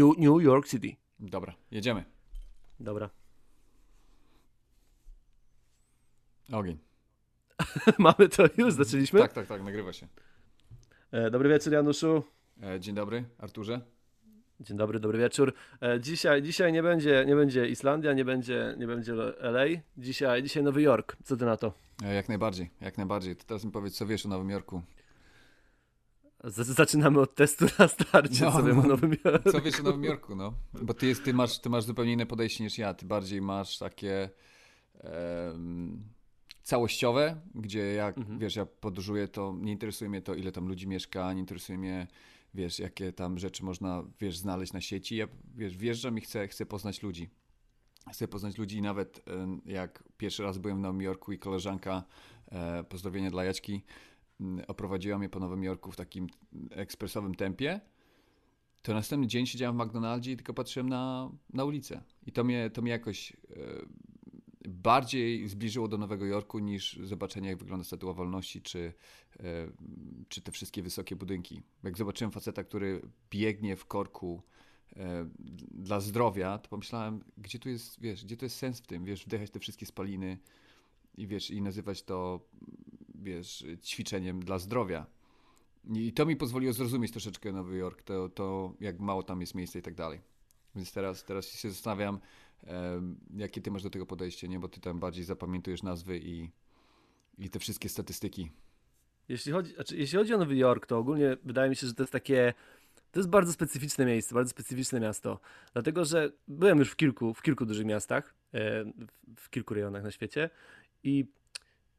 New, New York City. Dobra, jedziemy. Dobra. Ogień. Mamy to już, zaczęliśmy? Tak, tak, tak, nagrywa się. E, dobry wieczór, Januszu. E, dzień dobry, Arturze. Dzień dobry, dobry wieczór. E, dzisiaj dzisiaj nie, będzie, nie będzie Islandia, nie będzie, nie będzie LA. Dzisiaj, dzisiaj Nowy Jork. Co ty na to? E, jak najbardziej, jak najbardziej. To teraz mi powiedz, co wiesz o Nowym Jorku. Zaczynamy od testu na starcie, No, co wiem o no. Nowym Jorku. Co wiesz o Nowym Jorku, no? Bo ty, jest, ty, masz, ty masz zupełnie inne podejście niż ja. Ty bardziej masz takie em, całościowe, gdzie jak, Mhm. wiesz, ja podróżuję, to nie interesuje mnie to, ile tam ludzi mieszka, nie interesuje mnie, wiesz, jakie tam rzeczy można, wiesz, znaleźć na sieci. Ja, wiesz, wjeżdżam i chcę, chcę poznać ludzi. Chcę poznać ludzi i nawet jak pierwszy raz byłem w Nowym Jorku i koleżanka, e, pozdrowienia dla Jaćki, oprowadziła mnie po Nowym Jorku w takim ekspresowym tempie, to następny dzień siedziałem w McDonaldzie i tylko patrzyłem na, na ulicę. I to mnie, to mnie jakoś e, bardziej zbliżyło do Nowego Jorku niż zobaczenie, jak wygląda Statua Wolności, czy, e, czy te wszystkie wysokie budynki. Jak zobaczyłem faceta, który biegnie w korku e, dla zdrowia, to pomyślałem, gdzie tu jest, wiesz, gdzie to jest sens w tym, wiesz, wdychać te wszystkie spaliny i wiesz, i nazywać to, wiesz, ćwiczeniem dla zdrowia. I to mi pozwoliło zrozumieć troszeczkę Nowy Jork, to, to jak mało tam jest miejsca i tak dalej. Więc teraz, teraz się zastanawiam, jakie ty masz do tego podejście, nie? Bo ty tam bardziej zapamiętujesz nazwy i, i te wszystkie statystyki. Jeśli chodzi, znaczy, jeśli chodzi o Nowy Jork, to ogólnie wydaje mi się, że to jest takie. To jest bardzo specyficzne miejsce, bardzo specyficzne miasto. Dlatego, że byłem już w kilku, w kilku dużych miastach, e, w kilku rejonach na świecie i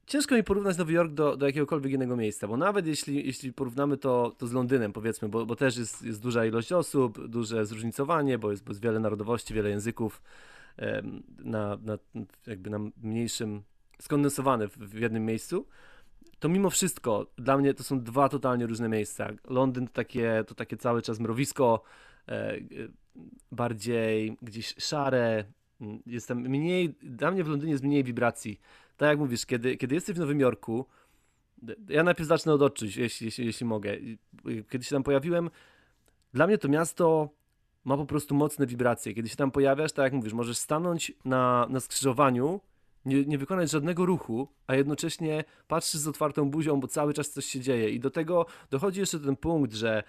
ciężko mi porównać Nowy Jork do, do jakiegokolwiek innego miejsca, bo nawet jeśli, jeśli porównamy to, to z Londynem, powiedzmy, bo, bo też jest, jest duża ilość osób, duże zróżnicowanie, bo jest, bo jest wiele narodowości, wiele języków na, na, jakby na mniejszym, skondensowane w, w jednym miejscu to mimo wszystko dla mnie to są dwa totalnie różne miejsca. Londyn to takie, to takie cały czas mrowisko, e, e, bardziej gdzieś szare. mm, Jest tam mniej, dla mnie w Londynie jest mniej wibracji. Tak jak mówisz, kiedy, kiedy jesteś w Nowym Jorku, ja najpierw zacznę od odczuć, jeśli, jeśli, jeśli mogę. I Kiedy się tam pojawiłem, dla mnie to miasto ma po prostu mocne wibracje. Kiedy się tam pojawiasz, tak jak mówisz, możesz stanąć na, na skrzyżowaniu, nie, nie wykonać żadnego ruchu, a jednocześnie patrzysz z otwartą buzią, bo cały czas coś się dzieje. I do tego dochodzi jeszcze ten punkt, że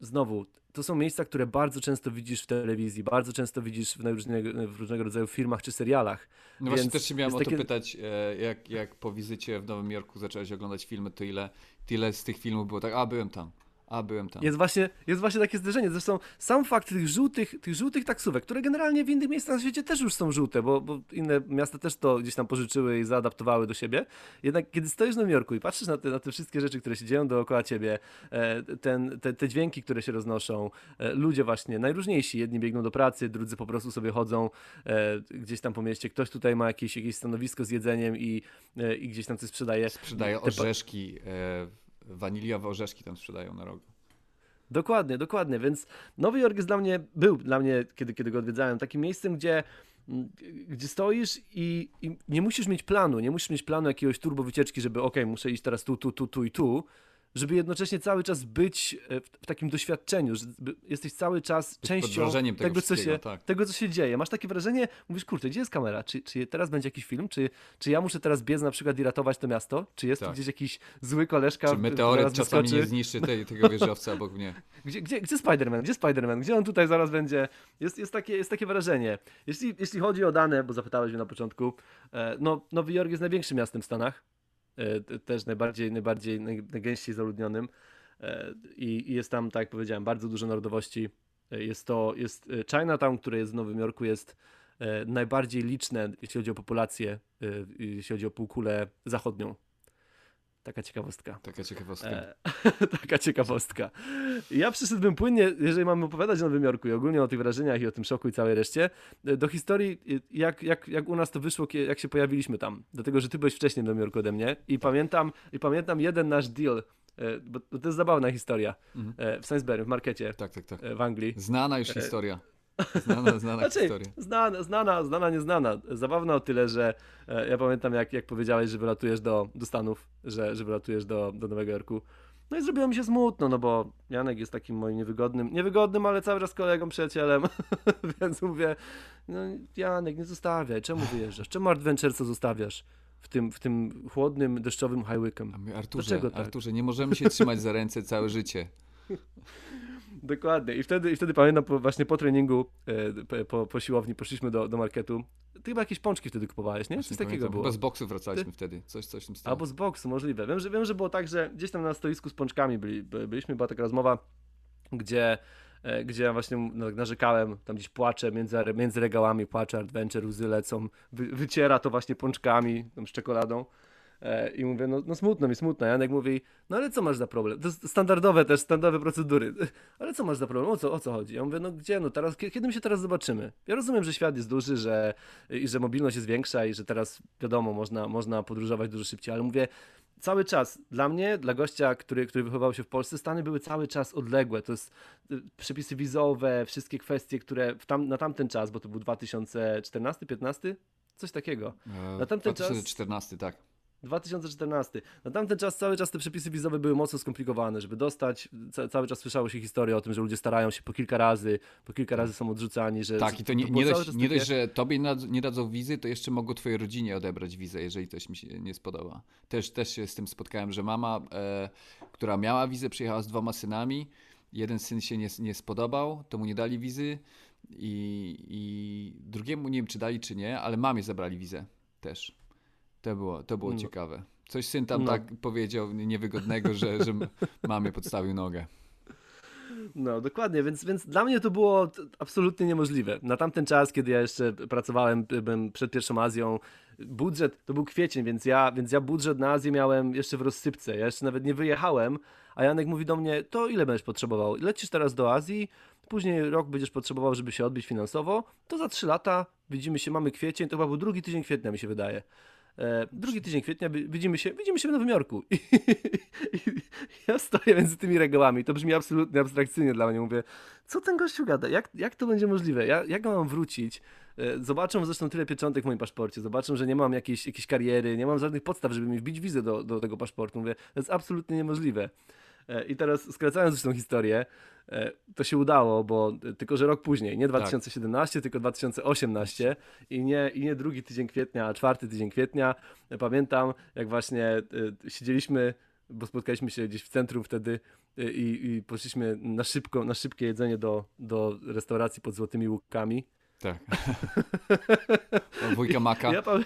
znowu, to są miejsca, które bardzo często widzisz w telewizji, bardzo często widzisz w różnego, w różnego rodzaju filmach czy serialach. No właśnie też się miałem o to takie- pytać, e, jak, jak po wizycie w Nowym Jorku zacząłeś oglądać filmy, to ile, tyle z tych filmów było tak, a byłem tam, a byłem tam. Jest właśnie, jest właśnie takie zderzenie. Zresztą sam fakt tych żółtych, tych żółtych taksówek, które generalnie w innych miejscach na świecie też już są żółte, bo, bo inne miasta też to gdzieś tam pożyczyły i zaadaptowały do siebie. Jednak kiedy stoisz w Nowym Jorku i patrzysz na te, na te wszystkie rzeczy, które się dzieją dookoła ciebie, e, ten, te, te dźwięki, które się roznoszą, e, ludzie właśnie najróżniejsi, jedni biegną do pracy, drudzy po prostu sobie chodzą e, gdzieś tam po mieście, ktoś tutaj ma jakieś, jakieś stanowisko z jedzeniem i, i gdzieś tam coś sprzedaje. Pa- orzeszki, waniliowe orzeszki tam sprzedają na rogu. Dokładnie, dokładnie, więc Nowy Jork jest dla mnie, był dla mnie, kiedy, kiedy go odwiedzałem, takim miejscem, gdzie, gdzie stoisz i, i nie musisz mieć planu, nie musisz mieć planu jakiegoś turbo wycieczki, żeby ok, muszę iść teraz tu, tu, tu, tu i tu, żeby jednocześnie cały czas być e, w, takim doświadczeniu, że jesteś cały czas częścią tego tego, co się, tak. tego, co się dzieje. Masz takie wrażenie, mówisz, kurczę, gdzie jest kamera? Czy, czy teraz będzie jakiś film? Czy, czy ja muszę teraz biec na przykład i ratować to miasto? Czy jest tu Tak. gdzieś jakiś zły koleżka? Czy meteoryt czasami wyskoczy? nie zniszczy tej, tego wieżowca obok mnie. Gdzie, gdzie, gdzie Spider-Man? Gdzie Spider-Man? Gdzie on tutaj zaraz będzie? Jest, jest, takie, jest takie wrażenie. Jeśli, jeśli chodzi o dane, bo zapytałeś mnie na początku, e, no Nowy Jork jest największym miastem w Stanach. E, też najbardziej, najbardziej, naj, najgęściej zaludnionym. E, I, jest tam, tak jak powiedziałem, bardzo dużo narodowości. E, Jest to, jest Chinatown, które jest w Nowym Jorku, jest najbardziej liczne, jeśli chodzi o populację, jeśli chodzi o półkulę zachodnią. Taka ciekawostka. Taka ciekawostka. E, taka ciekawostka. Ja przyszedłbym płynnie, jeżeli mamy opowiadać o Nowym Jorku i ogólnie o tych wrażeniach i o tym szoku i całej reszcie, e, do historii, e, jak, jak, jak u nas to wyszło, jak się pojawiliśmy tam. Dlatego, że ty byłeś wcześniej w Nowym Jorku ode mnie i pamiętam, i pamiętam jeden nasz deal, e, bo to jest zabawna historia, Mhm. w Sainsbury, w markecie Tak, tak, tak. w Anglii. Znana już historia. Znana, znana Znaczy, historia. znana, znana, znana, nieznana. Zabawna o tyle, że e, ja pamiętam, jak, jak powiedziałeś, że wylatujesz do, do Stanów, że, że wylatujesz do, do Nowego Jorku. No i zrobiło mi się smutno, no bo Janek jest takim moim niewygodnym, niewygodnym, ale cały czas kolegą, przyjacielem, więc mówię, no Janek, nie zostawiaj, czemu wyjeżdżasz, czemu Adventure co zostawiasz? W tym, w tym chłodnym, deszczowym Highwickem. Arturze, Dlaczego tak? Arturze, nie możemy się trzymać za ręce całe życie. Dokładnie. I wtedy, i wtedy pamiętam po, właśnie po treningu, e, po, po siłowni poszliśmy do, do marketu. Ty chyba jakieś pączki wtedy kupowałeś, nie? Coś Właśnie takiego pamiętam. było. Chyba z boksu wracaliśmy wtedy. Coś, coś w tym stylu. Albo z boksu, możliwe. Wiem że, wiem, że było tak, że gdzieś tam na stoisku z pączkami byli, by- byliśmy, była taka rozmowa, gdzie, e, gdzie ja właśnie na- narzekałem, tam gdzieś płaczę, między, między regałami płaczę, Adventure, łzy lecą, wy, wyciera to właśnie pączkami, tam z czekoladą. E, I mówię, no, no smutno mi, smutno. Janek mówi, no ale co masz za problem? To standardowe też, standardowe procedury. Ale co masz za problem? O co, o co chodzi? Ja mówię, no gdzie, no teraz, kie- kiedy my się teraz zobaczymy? Ja rozumiem, że świat jest duży, że, i że mobilność jest większa i że teraz, wiadomo, można, można podróżować dużo szybciej, ale mówię, cały czas, dla mnie, dla gościa, który, który wychował się w Polsce, Stany były cały czas odległe. To jest y, przepisy wizowe, wszystkie kwestie, które tam, na tamten czas, bo to był 2014-15? Coś takiego. E, na tamten czas- 2014, tak. 2014. Na tamten czas cały czas te przepisy wizowe były mocno skomplikowane, żeby dostać, ca cały czas słyszało się historię o tym, że ludzie starają się po kilka razy, po kilka razy są odrzucani, że... Tak, i to nie, nie, dość, nie takie- dość, że tobie nie dadzą wizy, to jeszcze mogą twojej rodzinie odebrać wizę, jeżeli coś mi się nie spodoba. Też, też się z tym spotkałem, że mama, e, która miała wizę, przyjechała z dwoma synami. Jeden syn się nie, nie spodobał, to mu nie dali wizy i, i drugiemu nie wiem, czy dali, czy nie, ale mamie zabrali wizę też. To było, to było No. ciekawe. Coś syn tam No. tak powiedział niewygodnego, że, że mamie podstawił nogę. No, dokładnie, więc, więc dla mnie to było absolutnie niemożliwe. Na tamten czas, kiedy ja jeszcze pracowałem y, byłem przed pierwszą Azją, budżet to był kwiecień, więc ja, więc ja budżet na Azję miałem jeszcze w rozsypce. Ja jeszcze nawet nie wyjechałem, a Janek mówi do mnie, to ile będziesz potrzebował? Lecisz teraz do Azji, później rok będziesz potrzebował, żeby się odbić finansowo, to za trzy lata widzimy się, mamy kwiecień, to chyba był drugi tydzień kwietnia, mi się wydaje. E, drugi tydzień kwietnia wi- widzimy się, widzimy się w Nowym Jorku. I, ja stoję między tymi regałami. To brzmi absolutnie abstrakcyjnie dla mnie. Mówię, co ten gościu gada? Jak, jak to będzie możliwe? Ja, jak mam wrócić? E, Zobaczą zresztą tyle pieczątek w moim paszporcie. Zobaczą, że nie mam jakiejś, jakiejś kariery, nie mam żadnych podstaw, żeby mi wbić wizę do, do tego paszportu. Mówię, to jest absolutnie niemożliwe. E, I teraz skracając już tą historię, e, to się udało, bo e, tylko, że rok później, nie 2017, tylko 2018 i nie, i nie drugi tydzień kwietnia, a czwarty tydzień kwietnia. Pamiętam, jak właśnie siedzieliśmy, bo spotkaliśmy się gdzieś w centrum wtedy i, i poszliśmy na, szybko, na szybkie jedzenie do, do restauracji pod Złotymi Łukami. Tak. Wujka Maka. Ja, pamię-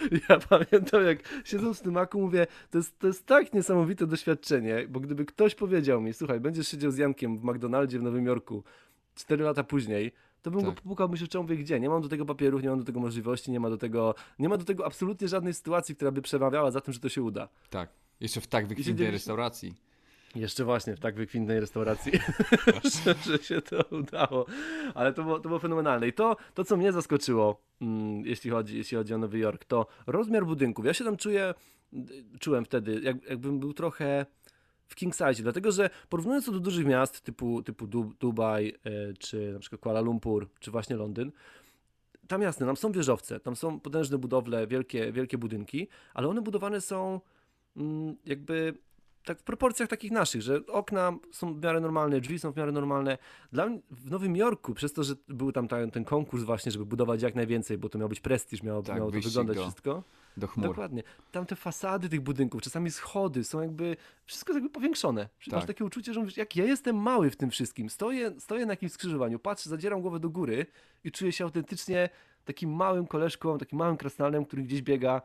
ja pamiętam, jak siedząc w tym maku, mówię, to jest, to jest tak niesamowite doświadczenie, bo gdyby ktoś powiedział mi, słuchaj, będziesz siedział z Jankiem w McDonaldzie w Nowym Jorku 4 lata później, to bym go Tak. popukał, myślę, czemu wie gdzie. Nie mam do tego papierów, nie mam do tego możliwości, nie ma do tego, nie ma do tego absolutnie żadnej sytuacji, która by przemawiała za tym, że to się uda. Tak. Jeszcze w tak wykwintnej restauracji. Jeszcze właśnie w tak wykwintnej restauracji, że, się to udało. Ale to było, to było fenomenalne. I to, to co mnie zaskoczyło, mm, jeśli, chodzi, jeśli chodzi o Nowy Jork, to rozmiar budynków. Ja się tam czuję, czułem wtedy, jak, jakbym był trochę w king size, dlatego że porównując to do dużych miast typu, typu Du- Dubaj, e, czy na przykład Kuala Lumpur, czy właśnie Londyn, tam jasne, tam są wieżowce, tam są potężne budowle, wielkie, wielkie budynki, ale one budowane są mm, jakby tak w proporcjach takich naszych, że okna są w miarę normalne, drzwi są w miarę normalne. Dla mnie w Nowym Jorku, przez to, że był tam ta, ten konkurs właśnie, żeby budować jak najwięcej, bo to miał być prestiż, miało, Tak, miało to wyglądać do- wszystko. Do chmur. Dokładnie. Tam te fasady tych budynków, czasami schody są jakby, wszystko jest jakby powiększone. Masz Tak. takie uczucie, że mówisz, jak ja jestem mały w tym wszystkim, stoję, stoję na jakimś skrzyżowaniu, patrzę, zadzieram głowę do góry i czuję się autentycznie takim małym koleżką, takim małym krasnalem, który gdzieś biega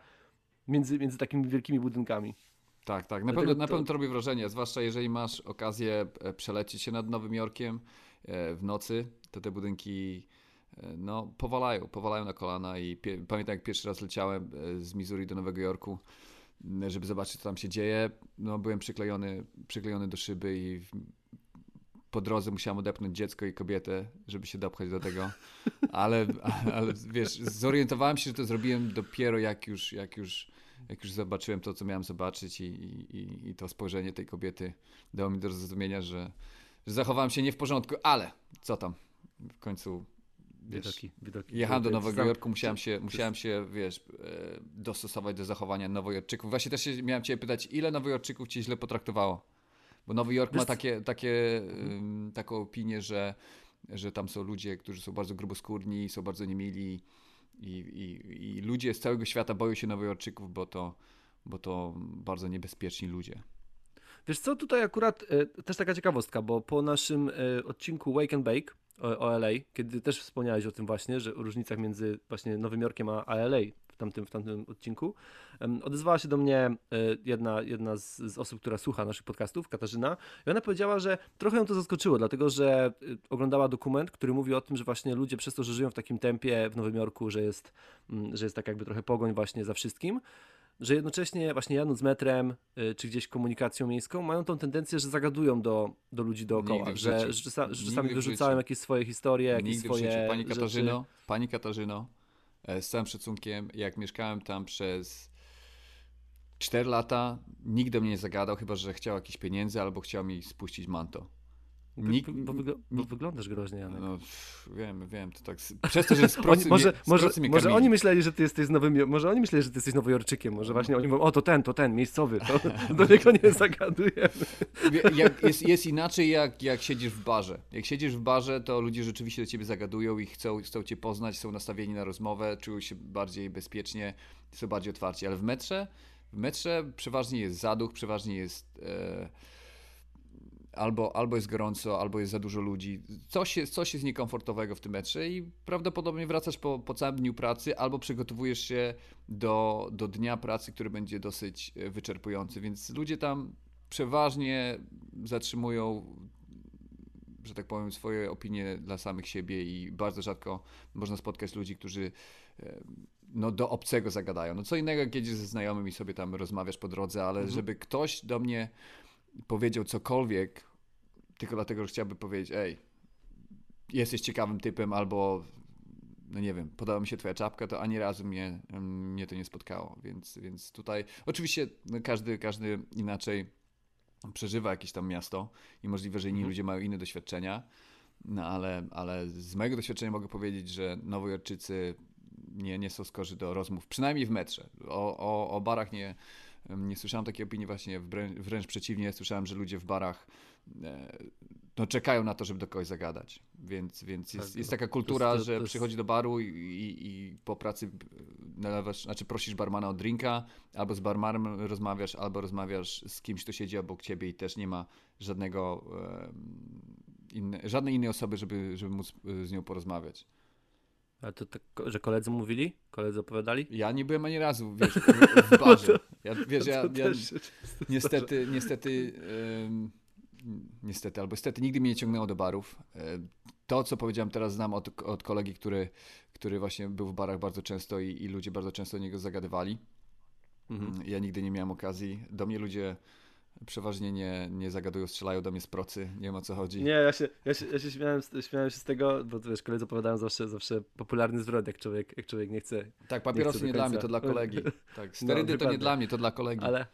między, między takimi wielkimi budynkami. Tak, tak. Na pewno, na to- pewno to robi wrażenie, zwłaszcza jeżeli masz okazję e, przelecieć się nad Nowym Jorkiem e, w nocy, to te budynki e, no, powalają, powalają na kolana i pamiętam jak pierwszy raz leciałem z Missouri do Nowego Jorku, żeby zobaczyć co tam się dzieje, no byłem przyklejony, przyklejony do szyby i po drodze musiałem odepnąć dziecko i kobietę, żeby się dopchać do tego, ale, ale wiesz, zorientowałem się, że to zrobiłem dopiero jak już, jak już jak już zobaczyłem to, co miałem zobaczyć i, i, i- to spojrzenie tej kobiety dało mi do zrozumienia, że, że zachowałem się nie w porządku, ale co tam, w końcu wiesz, Widoki, widoki. jechałem do Nowego Jorku, musiałem się, musiałem się, wiesz, e, dostosować do zachowania Nowojorczyków. Właśnie też miałem Cię pytać, ile Nowojorczyków Cię źle potraktowało? Bo Nowy Jork ma takie, takie, ym, taką opinię, że, że tam są ludzie, którzy są bardzo gruboskórni, są bardzo niemili i, i, i ludzie z całego świata boją się Nowojorczyków, bo to, bo to bardzo niebezpieczni ludzie. Wiesz co, tutaj akurat e, też taka ciekawostka, bo po naszym e, odcinku Wake and Bake o, LA, kiedy też wspomniałeś o tym właśnie, że o różnicach między właśnie Nowym Jorkiem a LA w tamtym, w tamtym odcinku, odezwała się do mnie e, jedna, jedna z, z osób, która słucha naszych podcastów, Katarzyna, i ona powiedziała, że trochę ją to zaskoczyło, dlatego że e, oglądała dokument, który mówi o tym, że właśnie ludzie przez to, że żyją w takim tempie w Nowym Jorku, że jest, że jest tak jakby trochę pogoń właśnie za wszystkim, że jednocześnie właśnie jadąc metrem y, czy gdzieś komunikacją miejską mają tą tendencję, że zagadują do, do ludzi dookoła, że, że, czasa, że czasami wyrzucają jakieś swoje historie, jakieś Nigdy swoje. Pani rzeczy. Katarzyno, pani Katarzyno, e, z całym szacunkiem, jak mieszkałem tam przez 4 lata, nikt do mnie nie zagadał, chyba że chciał jakieś pieniędzy albo chciał mi spuścić manto. Bo, Nikt, bo, bo nikt- wyglądasz groźnie, Janek. no, wiem, wiem, to tak. Przez to, że z Oni, procy, może, z może, mnie może karmili. oni myśleli, że ty jesteś nowym, może oni myśleli, że ty jesteś nowojorczykiem, może właśnie oni mówią, o to ten, to ten, miejscowy, to do niego nie zagadujemy. Jak, jest, jest inaczej, jak, jak siedzisz w barze. Jak siedzisz w barze, to ludzie rzeczywiście do ciebie zagadują i chcą, chcą cię poznać, są nastawieni na rozmowę, czują się bardziej bezpiecznie, są bardziej otwarci. Ale w metrze, w metrze przeważnie jest zaduch, przeważnie jest. E, Albo, albo jest gorąco, albo jest za dużo ludzi. Coś jest, coś jest niekomfortowego w tym metrze i prawdopodobnie wracasz po, po całym dniu pracy, albo przygotowujesz się do, do dnia pracy, który będzie dosyć e, wyczerpujący. Więc ludzie tam przeważnie zatrzymują, że tak powiem, swoje opinie dla samych siebie i bardzo rzadko można spotkać ludzi, którzy e, no, do obcego zagadają. No co innego, jak jedziesz ze znajomym i sobie tam rozmawiasz po drodze, ale Mhm. żeby ktoś do mnie powiedział cokolwiek, tylko dlatego, że chciałby powiedzieć, ej, jesteś ciekawym typem, albo no nie wiem, podoba mi się twoja czapka, to ani razu mnie, mnie to nie spotkało, więc, więc tutaj oczywiście no, każdy, każdy inaczej przeżywa jakieś tam miasto i możliwe, że inni Mhm. ludzie mają inne doświadczenia, no ale, ale z mojego doświadczenia mogę powiedzieć, że Nowojorczycy nie, nie są skorzy do rozmów, przynajmniej w metrze. O, o, o barach nie, nie słyszałem takiej opinii, właśnie wręcz, przeciwnie, słyszałem, że ludzie w barach e, no, czekają na to, żeby do kogoś zagadać. Więc, więc jest, Tak, jest taka to kultura, jest- to że jest- przychodzi do baru i, i, i po pracy nalewasz, znaczy prosisz barmana o drinka, albo z barmanem rozmawiasz, albo rozmawiasz z kimś, kto siedzi obok ciebie i też nie ma żadnego inne, żadnej innej osoby, żeby, żeby móc e, z nią porozmawiać. Ale to tak, że koledzy mówili? Koledzy opowiadali? Ja nie byłem ani razu, wiesz, w, barze. Ja, wiesz, ja, ja niestety, niestety, em, niestety, albo niestety nigdy mnie nie ciągnęło do barów. E, To, co powiedziałem teraz, znam od, od kolegi, który, który właśnie był w barach bardzo często i, i ludzie bardzo często do niego zagadywali. Mhm. Ja nigdy nie miałem okazji. Do mnie ludzie przeważnie nie, nie zagadują, strzelają do mnie z procy, nie wiem o co chodzi. Nie, ja się, ja się, ja się śmiałem, śmiałem się z tego, bo wiesz, koledzy opowiadają zawsze, zawsze popularny zwrot, jak człowiek, jak człowiek nie chce, Tak, papierosy do nie, dla mnie, to dla kolegi. Tak, sterydy to nie dla mnie, to dla kolegi. ale,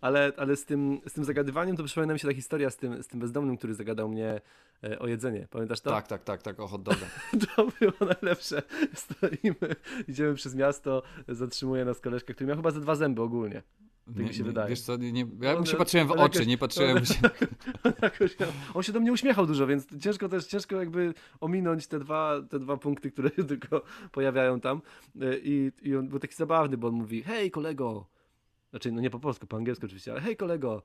ale, ale z, tym, z tym zagadywaniem to przypomina mi się ta historia z tym, z tym bezdomnym, który zagadał mnie e, o jedzenie. Pamiętasz to? Tak, tak, tak, tak, o hot doga. To było najlepsze. Stoimy, idziemy przez miasto, zatrzymuje nas koleżka, który miał chyba ze dwa zęby ogólnie. Tak mi się wydaje. Wiesz co, nie, nie, ja On- się patrzyłem w on oczy, jakoś- nie patrzyłem on- się... On jakoś On się do mnie uśmiechał dużo, więc ciężko też, ciężko jakby ominąć te dwa, te dwa punkty, które się tylko pojawiają tam. E, I, I on był taki zabawny, bo on mówi, hej kolego, znaczy no nie po polsku, po angielsku oczywiście, ale hej kolego,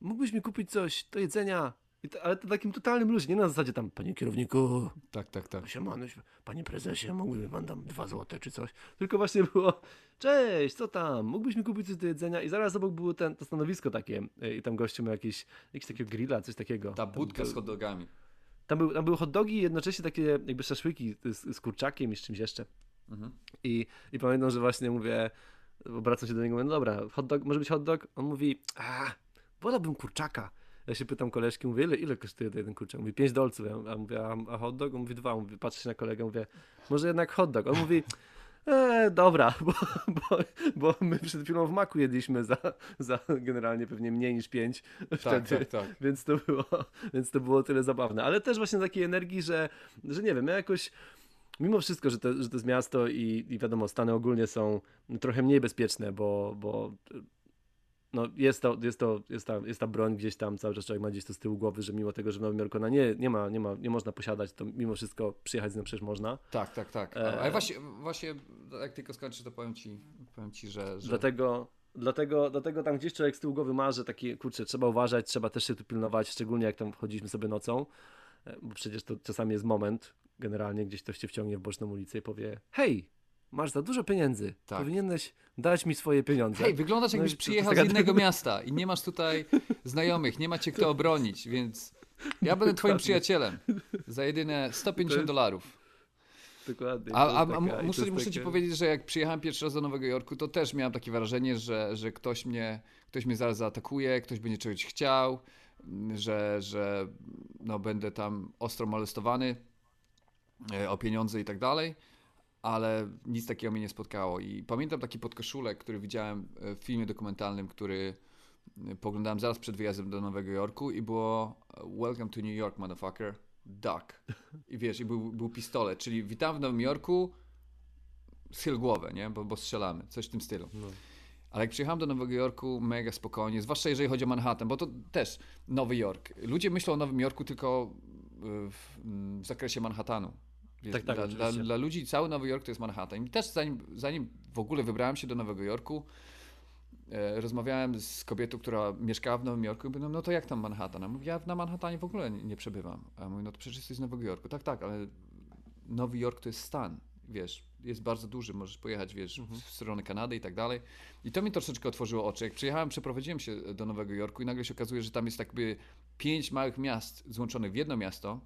mógłbyś mi kupić coś do jedzenia? To, ale to takim totalnym luzie, nie na zasadzie tam, panie kierowniku, Tak, tak, tak. siemano, panie prezesie, mógłby pan dam dwa złote czy coś. Tylko właśnie było, cześć, co tam, mógłbyś mi kupić coś do jedzenia? I zaraz obok było ten, to stanowisko takie e, i tam gościu miał jakieś, jakiś takiego grilla, coś takiego. Ta Tam budka z hot dogami. Tam, był, tam były hot dogi i jednocześnie takie jakby szaszłyki z, z kurczakiem i z czymś jeszcze. Mhm. I, I pamiętam, że właśnie mówię, obracam się do niego, mówię, no dobra, hot dog, może być hot dog? On mówi, a, wolałbym kurczaka. Ja się pytam koleżki, mówię, ile, ile kosztuje ten jeden kurczak? Mówi, 5 dolców. Ja, a mówię, a, a hot dog? On mówi, dwa. Mówi, patrzę się na kolegę, mówię, może jednak hot dog. On mówi, e, dobra, bo, bo, bo my przed chwilą w maku jedliśmy za, za generalnie pewnie mniej niż 5 Tak, wtedy. tak, tak. Więc to było, więc to było tyle zabawne. Ale też właśnie takiej energii, że, że nie wiem, ja jakoś mimo wszystko, że to, że to jest miasto i, i wiadomo, Stany ogólnie są trochę mniej bezpieczne, bo, bo no jest, to, jest, to, jest, ta, jest ta broń gdzieś tam, cały czas człowiek ma gdzieś to z tyłu głowy, że mimo tego, że w Nowym Jorku ona nie, nie, ma, nie, ma, nie można posiadać, to mimo wszystko przyjechać z nią przecież można. Tak, tak, tak. E, Ale właśnie, właśnie jak tylko skończysz, to powiem ci, powiem ci że... że... Dlatego, dlatego, dlatego tam gdzieś człowiek z tyłu głowy ma, że taki, kurczę, trzeba uważać, trzeba też się tu pilnować, szczególnie jak tam chodziliśmy sobie nocą, e, bo przecież to czasami jest moment, generalnie gdzieś ktoś cię wciągnie w boczną ulicę i powie, hej, masz za dużo pieniędzy, Tak. powinieneś dać mi swoje pieniądze. Hej, wyglądasz No jakbyś to przyjechał z innego miasta i nie masz tutaj znajomych, nie macie kto obronić, więc ja będę twoim przyjacielem za jedyne 150 jest- dolarów. Dokładnie. A, a, a muszę, muszę ci powiedzieć, że jak przyjechałem pierwszy raz do Nowego Jorku, to też miałem takie wrażenie, że, że ktoś, mnie, ktoś mnie zaraz zaatakuje, ktoś będzie czegoś chciał, że, że no, będę tam ostro molestowany e, o pieniądze i tak dalej, ale nic takiego mnie nie spotkało. I pamiętam taki podkoszulek, który widziałem e, w filmie dokumentalnym, który e, poglądałem zaraz przed wyjazdem do Nowego Jorku i było e, Welcome to New York, motherfucker. Duck. I wiesz, i był, był pistolet, czyli witam w Nowym Jorku, schyl głowę, nie? Bo, bo strzelamy, coś w tym stylu. No. Ale jak przyjechałem do Nowego Jorku, mega spokojnie, zwłaszcza jeżeli chodzi o Manhattan, bo to też Nowy Jork. Ludzie myślą o Nowym Jorku tylko w, w zakresie Manhattanu. Wiesz, Tak, tak, dla, dla, dla ludzi cały Nowy Jork to jest Manhattan. I też zanim, zanim w ogóle wybrałem się do Nowego Jorku, e, rozmawiałem z kobietą, która mieszkała w Nowym Jorku i mówię, no, no to jak tam Manhattan? A mówi, ja na Manhattanie w ogóle nie, nie przebywam. A ja mówię, no to przecież jesteś z Nowego Jorku. Tak, tak, ale Nowy Jork to jest stan, wiesz, jest bardzo duży, możesz pojechać, wiesz, Mhm. w stronę Kanady i tak dalej. I to mi troszeczkę otworzyło oczy. Jak przyjechałem, przeprowadziłem się do Nowego Jorku i nagle się okazuje, że tam jest jakby pięć małych miast złączonych w jedno miasto.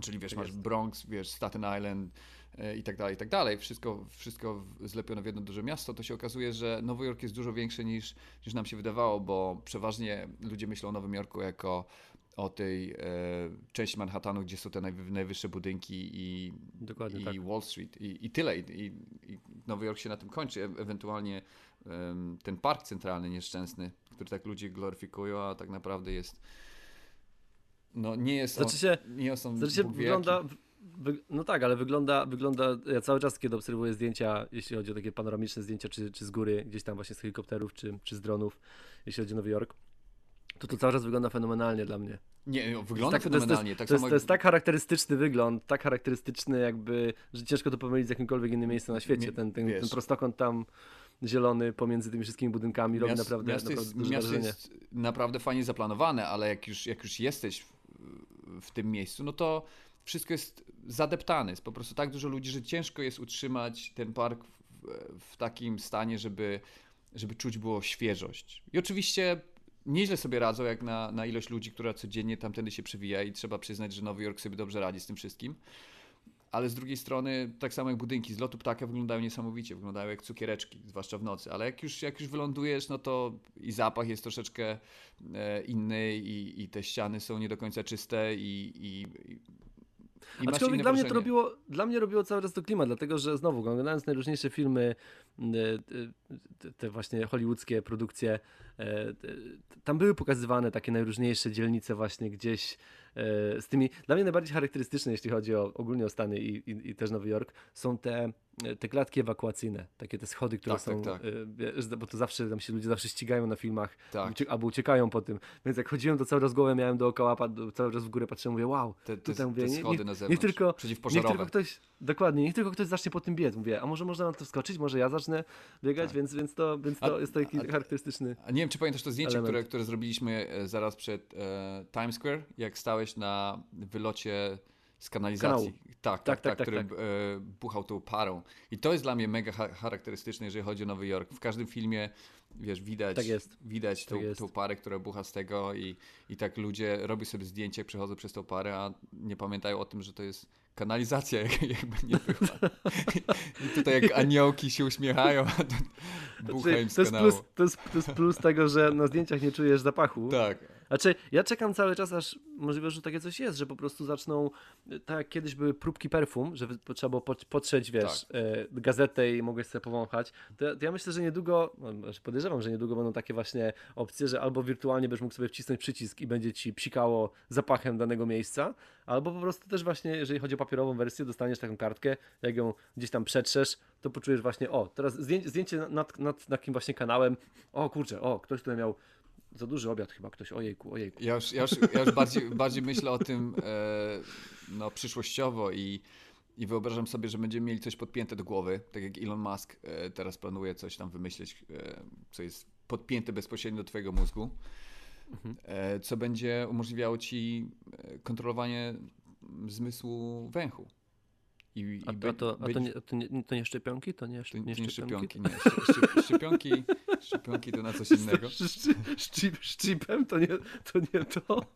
Czyli wiesz, Tak masz jest. Bronx, wiesz, Staten Island e, i tak dalej, i tak dalej. Wszystko, wszystko zlepione w jedno duże miasto, to się okazuje, że Nowy Jork jest dużo większy niż, niż nam się wydawało, bo przeważnie ludzie myślą o Nowym Jorku jako o tej e, części Manhattanu, gdzie są te najwy, najwyższe budynki i, i tak. Wall Street i, i tyle. I, i, Nowy Jork się na tym kończy. E ewentualnie em, ten park centralny nieszczęsny, który tak ludzie gloryfikują, a tak naprawdę jest no nie jest Znaczy się, nie jest on znaczy się wygląda, wy, no tak, ale wygląda, wygląda, ja cały czas kiedy obserwuję zdjęcia, jeśli chodzi o takie panoramiczne zdjęcia, czy, czy z góry, gdzieś tam właśnie z helikopterów, czy, czy z dronów, jeśli chodzi o Nowy Jork, to to cały czas wygląda fenomenalnie dla mnie. Nie, no, wygląda tak- to jest- fenomenalnie. tak To jest, samo to jest tak charakterystyczny wygląd, tak charakterystyczny jakby, że ciężko to pomylić z jakimkolwiek innym miejscem na świecie. Ten, ten, ten prostokąt tam zielony pomiędzy tymi wszystkimi budynkami robi Miast- naprawdę, miasto naprawdę jest, duże miasto jest naprawdę fajnie zaplanowane, ale jak już, jak już jesteś w, tym miejscu, no to wszystko jest zadeptane. Jest po prostu tak dużo ludzi, że ciężko jest utrzymać ten park w, w takim stanie, żeby, żeby czuć było świeżość. I oczywiście nieźle sobie radzą, jak na, na ilość ludzi, która codziennie tamtędy się przewija i trzeba przyznać, że Nowy Jork sobie dobrze radzi z tym wszystkim. Ale z drugiej strony, tak samo jak budynki z lotu ptaka wyglądają niesamowicie, wyglądają jak cukiereczki, zwłaszcza w nocy. Ale jak już, jak już wylądujesz, no to i zapach jest troszeczkę e, inny, i, i te ściany są nie do końca czyste, i, i, i, i Aczkolwiek dla mnie, to robiło, dla mnie robiło cały czas to klimat, dlatego że znowu, oglądając najróżniejsze filmy, y, te- właśnie hollywoodzkie produkcje, e, tam były pokazywane takie najróżniejsze dzielnice właśnie gdzieś e, z tymi, dla mnie najbardziej charakterystyczne, jeśli chodzi o ogólnie o Stany i, i, i też Nowy Jork, są te, te klatki ewakuacyjne, takie te schody, które Tak, tak, są, tak. e, wiesz, bo to zawsze, tam się ludzie zawsze ścigają na filmach, Tak. ucie- albo uciekają po tym, więc jak chodziłem, to cały czas głowę miałem dookoła, cały czas w górę patrzyłem, mówię, wow, Te, te, tutaj mówię, te schody niech- na niech zewnątrz, tylko- Niech tylko ktoś, dokładnie, niech tylko ktoś zacznie po tym biec. Mówię, a może można na to wskoczyć, może ja zacznę biegać, Tak. więc, więc, to, więc to A- jest taki a- charakterystyczny. A nie wiem, czy pamiętasz to zdjęcie, element. które, które zrobiliśmy e, zaraz przed e, Times Square, jak stałeś na wylocie z kanalizacji. Tak, tak, Tak, tak, tak, tak, który tak. E, buchał tą parą. I to jest dla mnie mega cha- charakterystyczne, jeżeli chodzi o Nowy Jork. W każdym filmie, wiesz, widać, Tak widać tą, Tak jest. tą parę, która bucha z tego i, i tak ludzie robią sobie zdjęcie, przechodzą przez tą parę, a nie pamiętają o tym, że to jest kanalizacja, jak- jakby nie była. I tutaj jak aniołki się uśmiechają, a to bucha Znaczy, im z to, jest plus, to, jest, to jest plus tego, że na zdjęciach nie czujesz zapachu. Tak. Znaczy, ja czekam cały czas, aż możliwe, że takie coś jest, że po prostu zaczną, tak jak kiedyś były próbki perfum, że trzeba było potrzeć, wiesz, tak. e, gazetę i mogłeś sobie powąchać, to, to, ja myślę, że niedługo, no, podejrzewam, że niedługo będą takie właśnie opcje, że albo wirtualnie będziesz mógł sobie wcisnąć przycisk i będzie ci psikało zapachem danego miejsca, albo po prostu też właśnie, jeżeli chodzi o papierową wersję, dostaniesz taką kartkę, jak ją gdzieś tam przetrzesz, to poczujesz właśnie, o, teraz zdjęcie, zdjęcie nad, nad, nad takim właśnie kanałem, o kurczę, o, ktoś tutaj miał za duży obiad chyba ktoś, ojejku, ojejku. Ja już, ja już, ja już bardziej, bardziej myślę o tym e, no, przyszłościowo i, i wyobrażam sobie, że będziemy mieli coś podpięte do głowy, tak jak Elon Musk e, teraz planuje coś tam wymyślić, e, co jest podpięte bezpośrednio do twojego mózgu, mhm. co będzie umożliwiało ci kontrolowanie zmysłu węchu. I, a, i a, to, a to, nie, to, nie, to nie szczepionki? To nie, to, nie, nie szczepionki? Nie, szczepionki, szczepionki, szczepionki to na coś innego. Chipem to nie to. Nie to.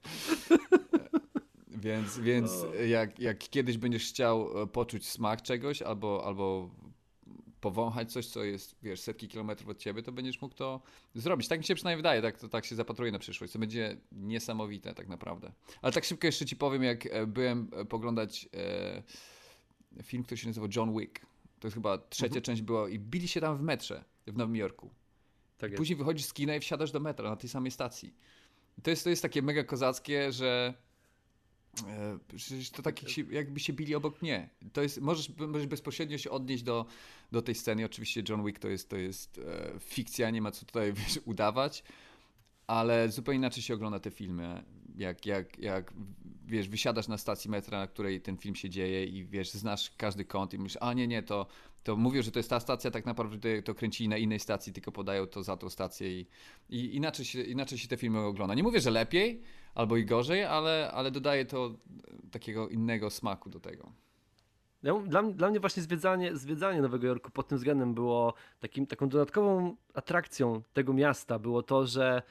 Więc, więc jak, jak kiedyś będziesz chciał e, poczuć smak czegoś albo, albo powąchać coś, co jest, wiesz, setki kilometrów od ciebie, to będziesz mógł to zrobić. Tak mi się przynajmniej wydaje, tak, to, tak się zapatruję na przyszłość. To będzie niesamowite tak naprawdę. Ale tak szybko jeszcze ci powiem, jak e, byłem e, poglądać... E, film, który się nazywał John Wick. To jest chyba trzecia mhm. część była i bili się tam w metrze w Nowym Jorku. Tak Później wychodzisz z kina i wsiadasz do metra na tej samej stacji. To jest, to jest takie mega kozackie, że Przecież to tak jakby się bili obok mnie. To jest, możesz, możesz bezpośrednio się odnieść do, do tej sceny. Oczywiście John Wick to jest, to jest e, fikcja, nie ma co tutaj wiesz, udawać, ale zupełnie inaczej się ogląda te filmy. Jak, jak, jak wiesz, wysiadasz na stacji metra, na której ten film się dzieje i wiesz, znasz każdy kąt i myślisz, a nie, nie, to, to mówią, że to jest ta stacja, tak naprawdę to kręcili na innej stacji, tylko podają to za tą stację i, i inaczej, się, inaczej się te filmy ogląda. Nie mówię, że lepiej albo i gorzej, ale, ale dodaje to takiego innego smaku do tego. Dla, dla mnie właśnie zwiedzanie, zwiedzanie Nowego Jorku pod tym względem było takim, taką dodatkową atrakcją tego miasta, było to, że,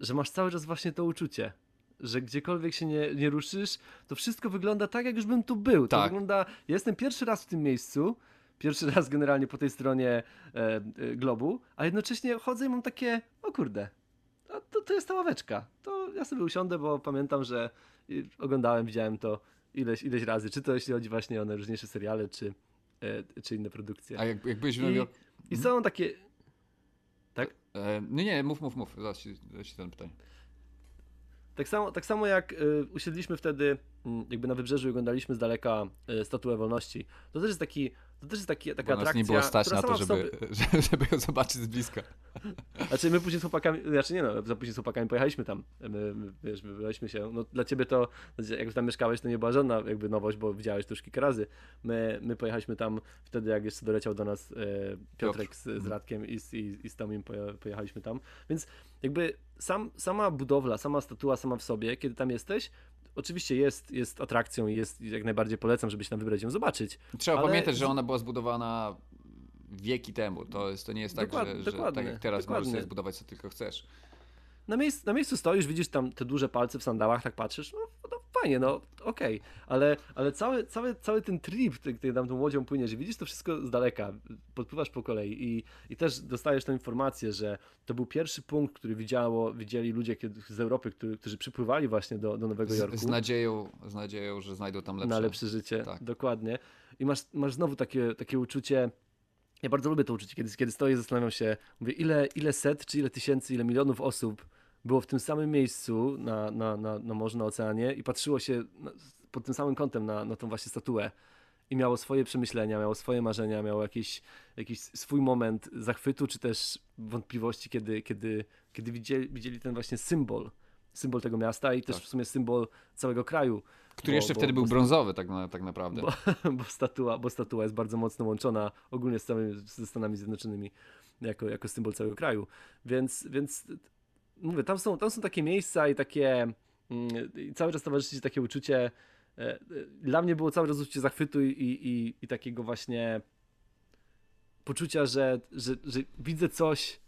że masz cały czas właśnie to uczucie że gdziekolwiek się nie, nie ruszysz, to wszystko wygląda tak, jak już bym tu był. To tak. wygląda. Ja jestem pierwszy raz w tym miejscu, pierwszy raz generalnie po tej stronie e, e, globu, a jednocześnie chodzę i mam takie, o kurde, to, to jest ta ławeczka. To ja sobie usiądę, bo pamiętam, że oglądałem, widziałem to ileś, ileś razy, czy to jeśli chodzi właśnie o najróżniejsze seriale, czy, e, czy inne produkcje. A jak, jak byłeś w I, I są takie... Tak? E, nie, nie, mów, mów, mów. Zaraz ci ten pytanie. Tak samo, tak samo jak y, usiedliśmy wtedy mm, jakby na wybrzeżu i oglądaliśmy z daleka y, Statuę Wolności, to też jest taki to też jest taki, taka Bo atrakcja. nie było stać na to, żeby, sobie... żeby ją zobaczyć z bliska. Znaczy my później z chłopakami, znaczy nie no, później z chłopakami pojechaliśmy tam. My, my wiesz, wybraliśmy się. No dla ciebie to, jak tam mieszkałeś, to nie była żadna jakby nowość, bo widziałeś to już kilka razy. My, my pojechaliśmy tam wtedy, jak jeszcze doleciał do nas e, Piotrek z, z mhm. Radkiem i, i, i z Tomim pojechaliśmy tam. Więc jakby sam, sama budowla, sama statua sama w sobie, kiedy tam jesteś, oczywiście jest, jest atrakcją i jest, jak najbardziej polecam, żebyś tam wybrać ją zobaczyć. Trzeba ale... pamiętać, że ona była zbudowana wieki temu. To, jest, to nie jest tak, że, że tak jak teraz dokładnie. możesz sobie zbudować co tylko chcesz. Na, miejsc, na miejscu stoisz, widzisz tam te duże palce w sandałach, tak patrzysz, no, no fajnie, no okej, okay. ale, ale cały, cały, cały ten trip, ty, tam tą łodzią płyniesz, widzisz to wszystko z daleka, podpływasz po kolei i, i też dostajesz tę informację, że to był pierwszy punkt, który widziało, widzieli ludzie z Europy, który, którzy przypływali właśnie do, do Nowego Jorku. Z, z, nadzieją, z nadzieją, że znajdą tam lepsze. Na lepsze życie, tak. dokładnie. I masz, masz znowu takie, takie uczucie, ja bardzo lubię to uczucie, kiedy, kiedy stoję i zastanawiam się, mówię, ile, ile set, czy ile tysięcy, ile milionów osób było w tym samym miejscu na, na, na, na morzu, na oceanie i patrzyło się na, pod tym samym kątem na, na tą właśnie statuę i miało swoje przemyślenia, miało swoje marzenia, miało jakiś, jakiś swój moment zachwytu, czy też wątpliwości, kiedy, kiedy, kiedy widzieli, widzieli ten właśnie symbol, symbol tego miasta i też tak. w sumie symbol całego kraju. Który bo, jeszcze bo, wtedy bo, był brązowy tak, na, tak naprawdę. Bo, bo, statua, bo statua jest bardzo mocno łączona ogólnie z całymi, ze Stanami Zjednoczonymi jako, jako symbol całego kraju. Więc, więc mówię, tam są, tam są takie miejsca i takie mm, i cały czas towarzyszy takie uczucie e, e, dla mnie było cały czas uczucie zachwytu i, i, i takiego właśnie poczucia, że, że, że widzę coś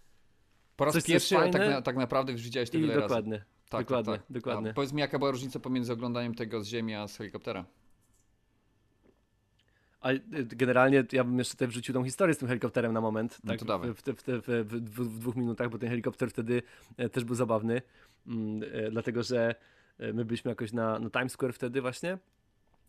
po raz coś, pierwszy tak, na, tak, naprawdę już widziałeś to wiele dokładnie, razy. Tak, dokładnie, tak, tak. dokładnie. A powiedz mi, jaka była różnica pomiędzy oglądaniem tego z ziemi a z helikoptera? A y, generalnie ja bym jeszcze tutaj wrzucił tą historię z tym helikopterem na moment. No tak, w, w, w, w dwóch minutach, bo ten helikopter wtedy e, też był zabawny. Mm, e, dlatego, że e, my byliśmy jakoś na, na Times Square wtedy właśnie.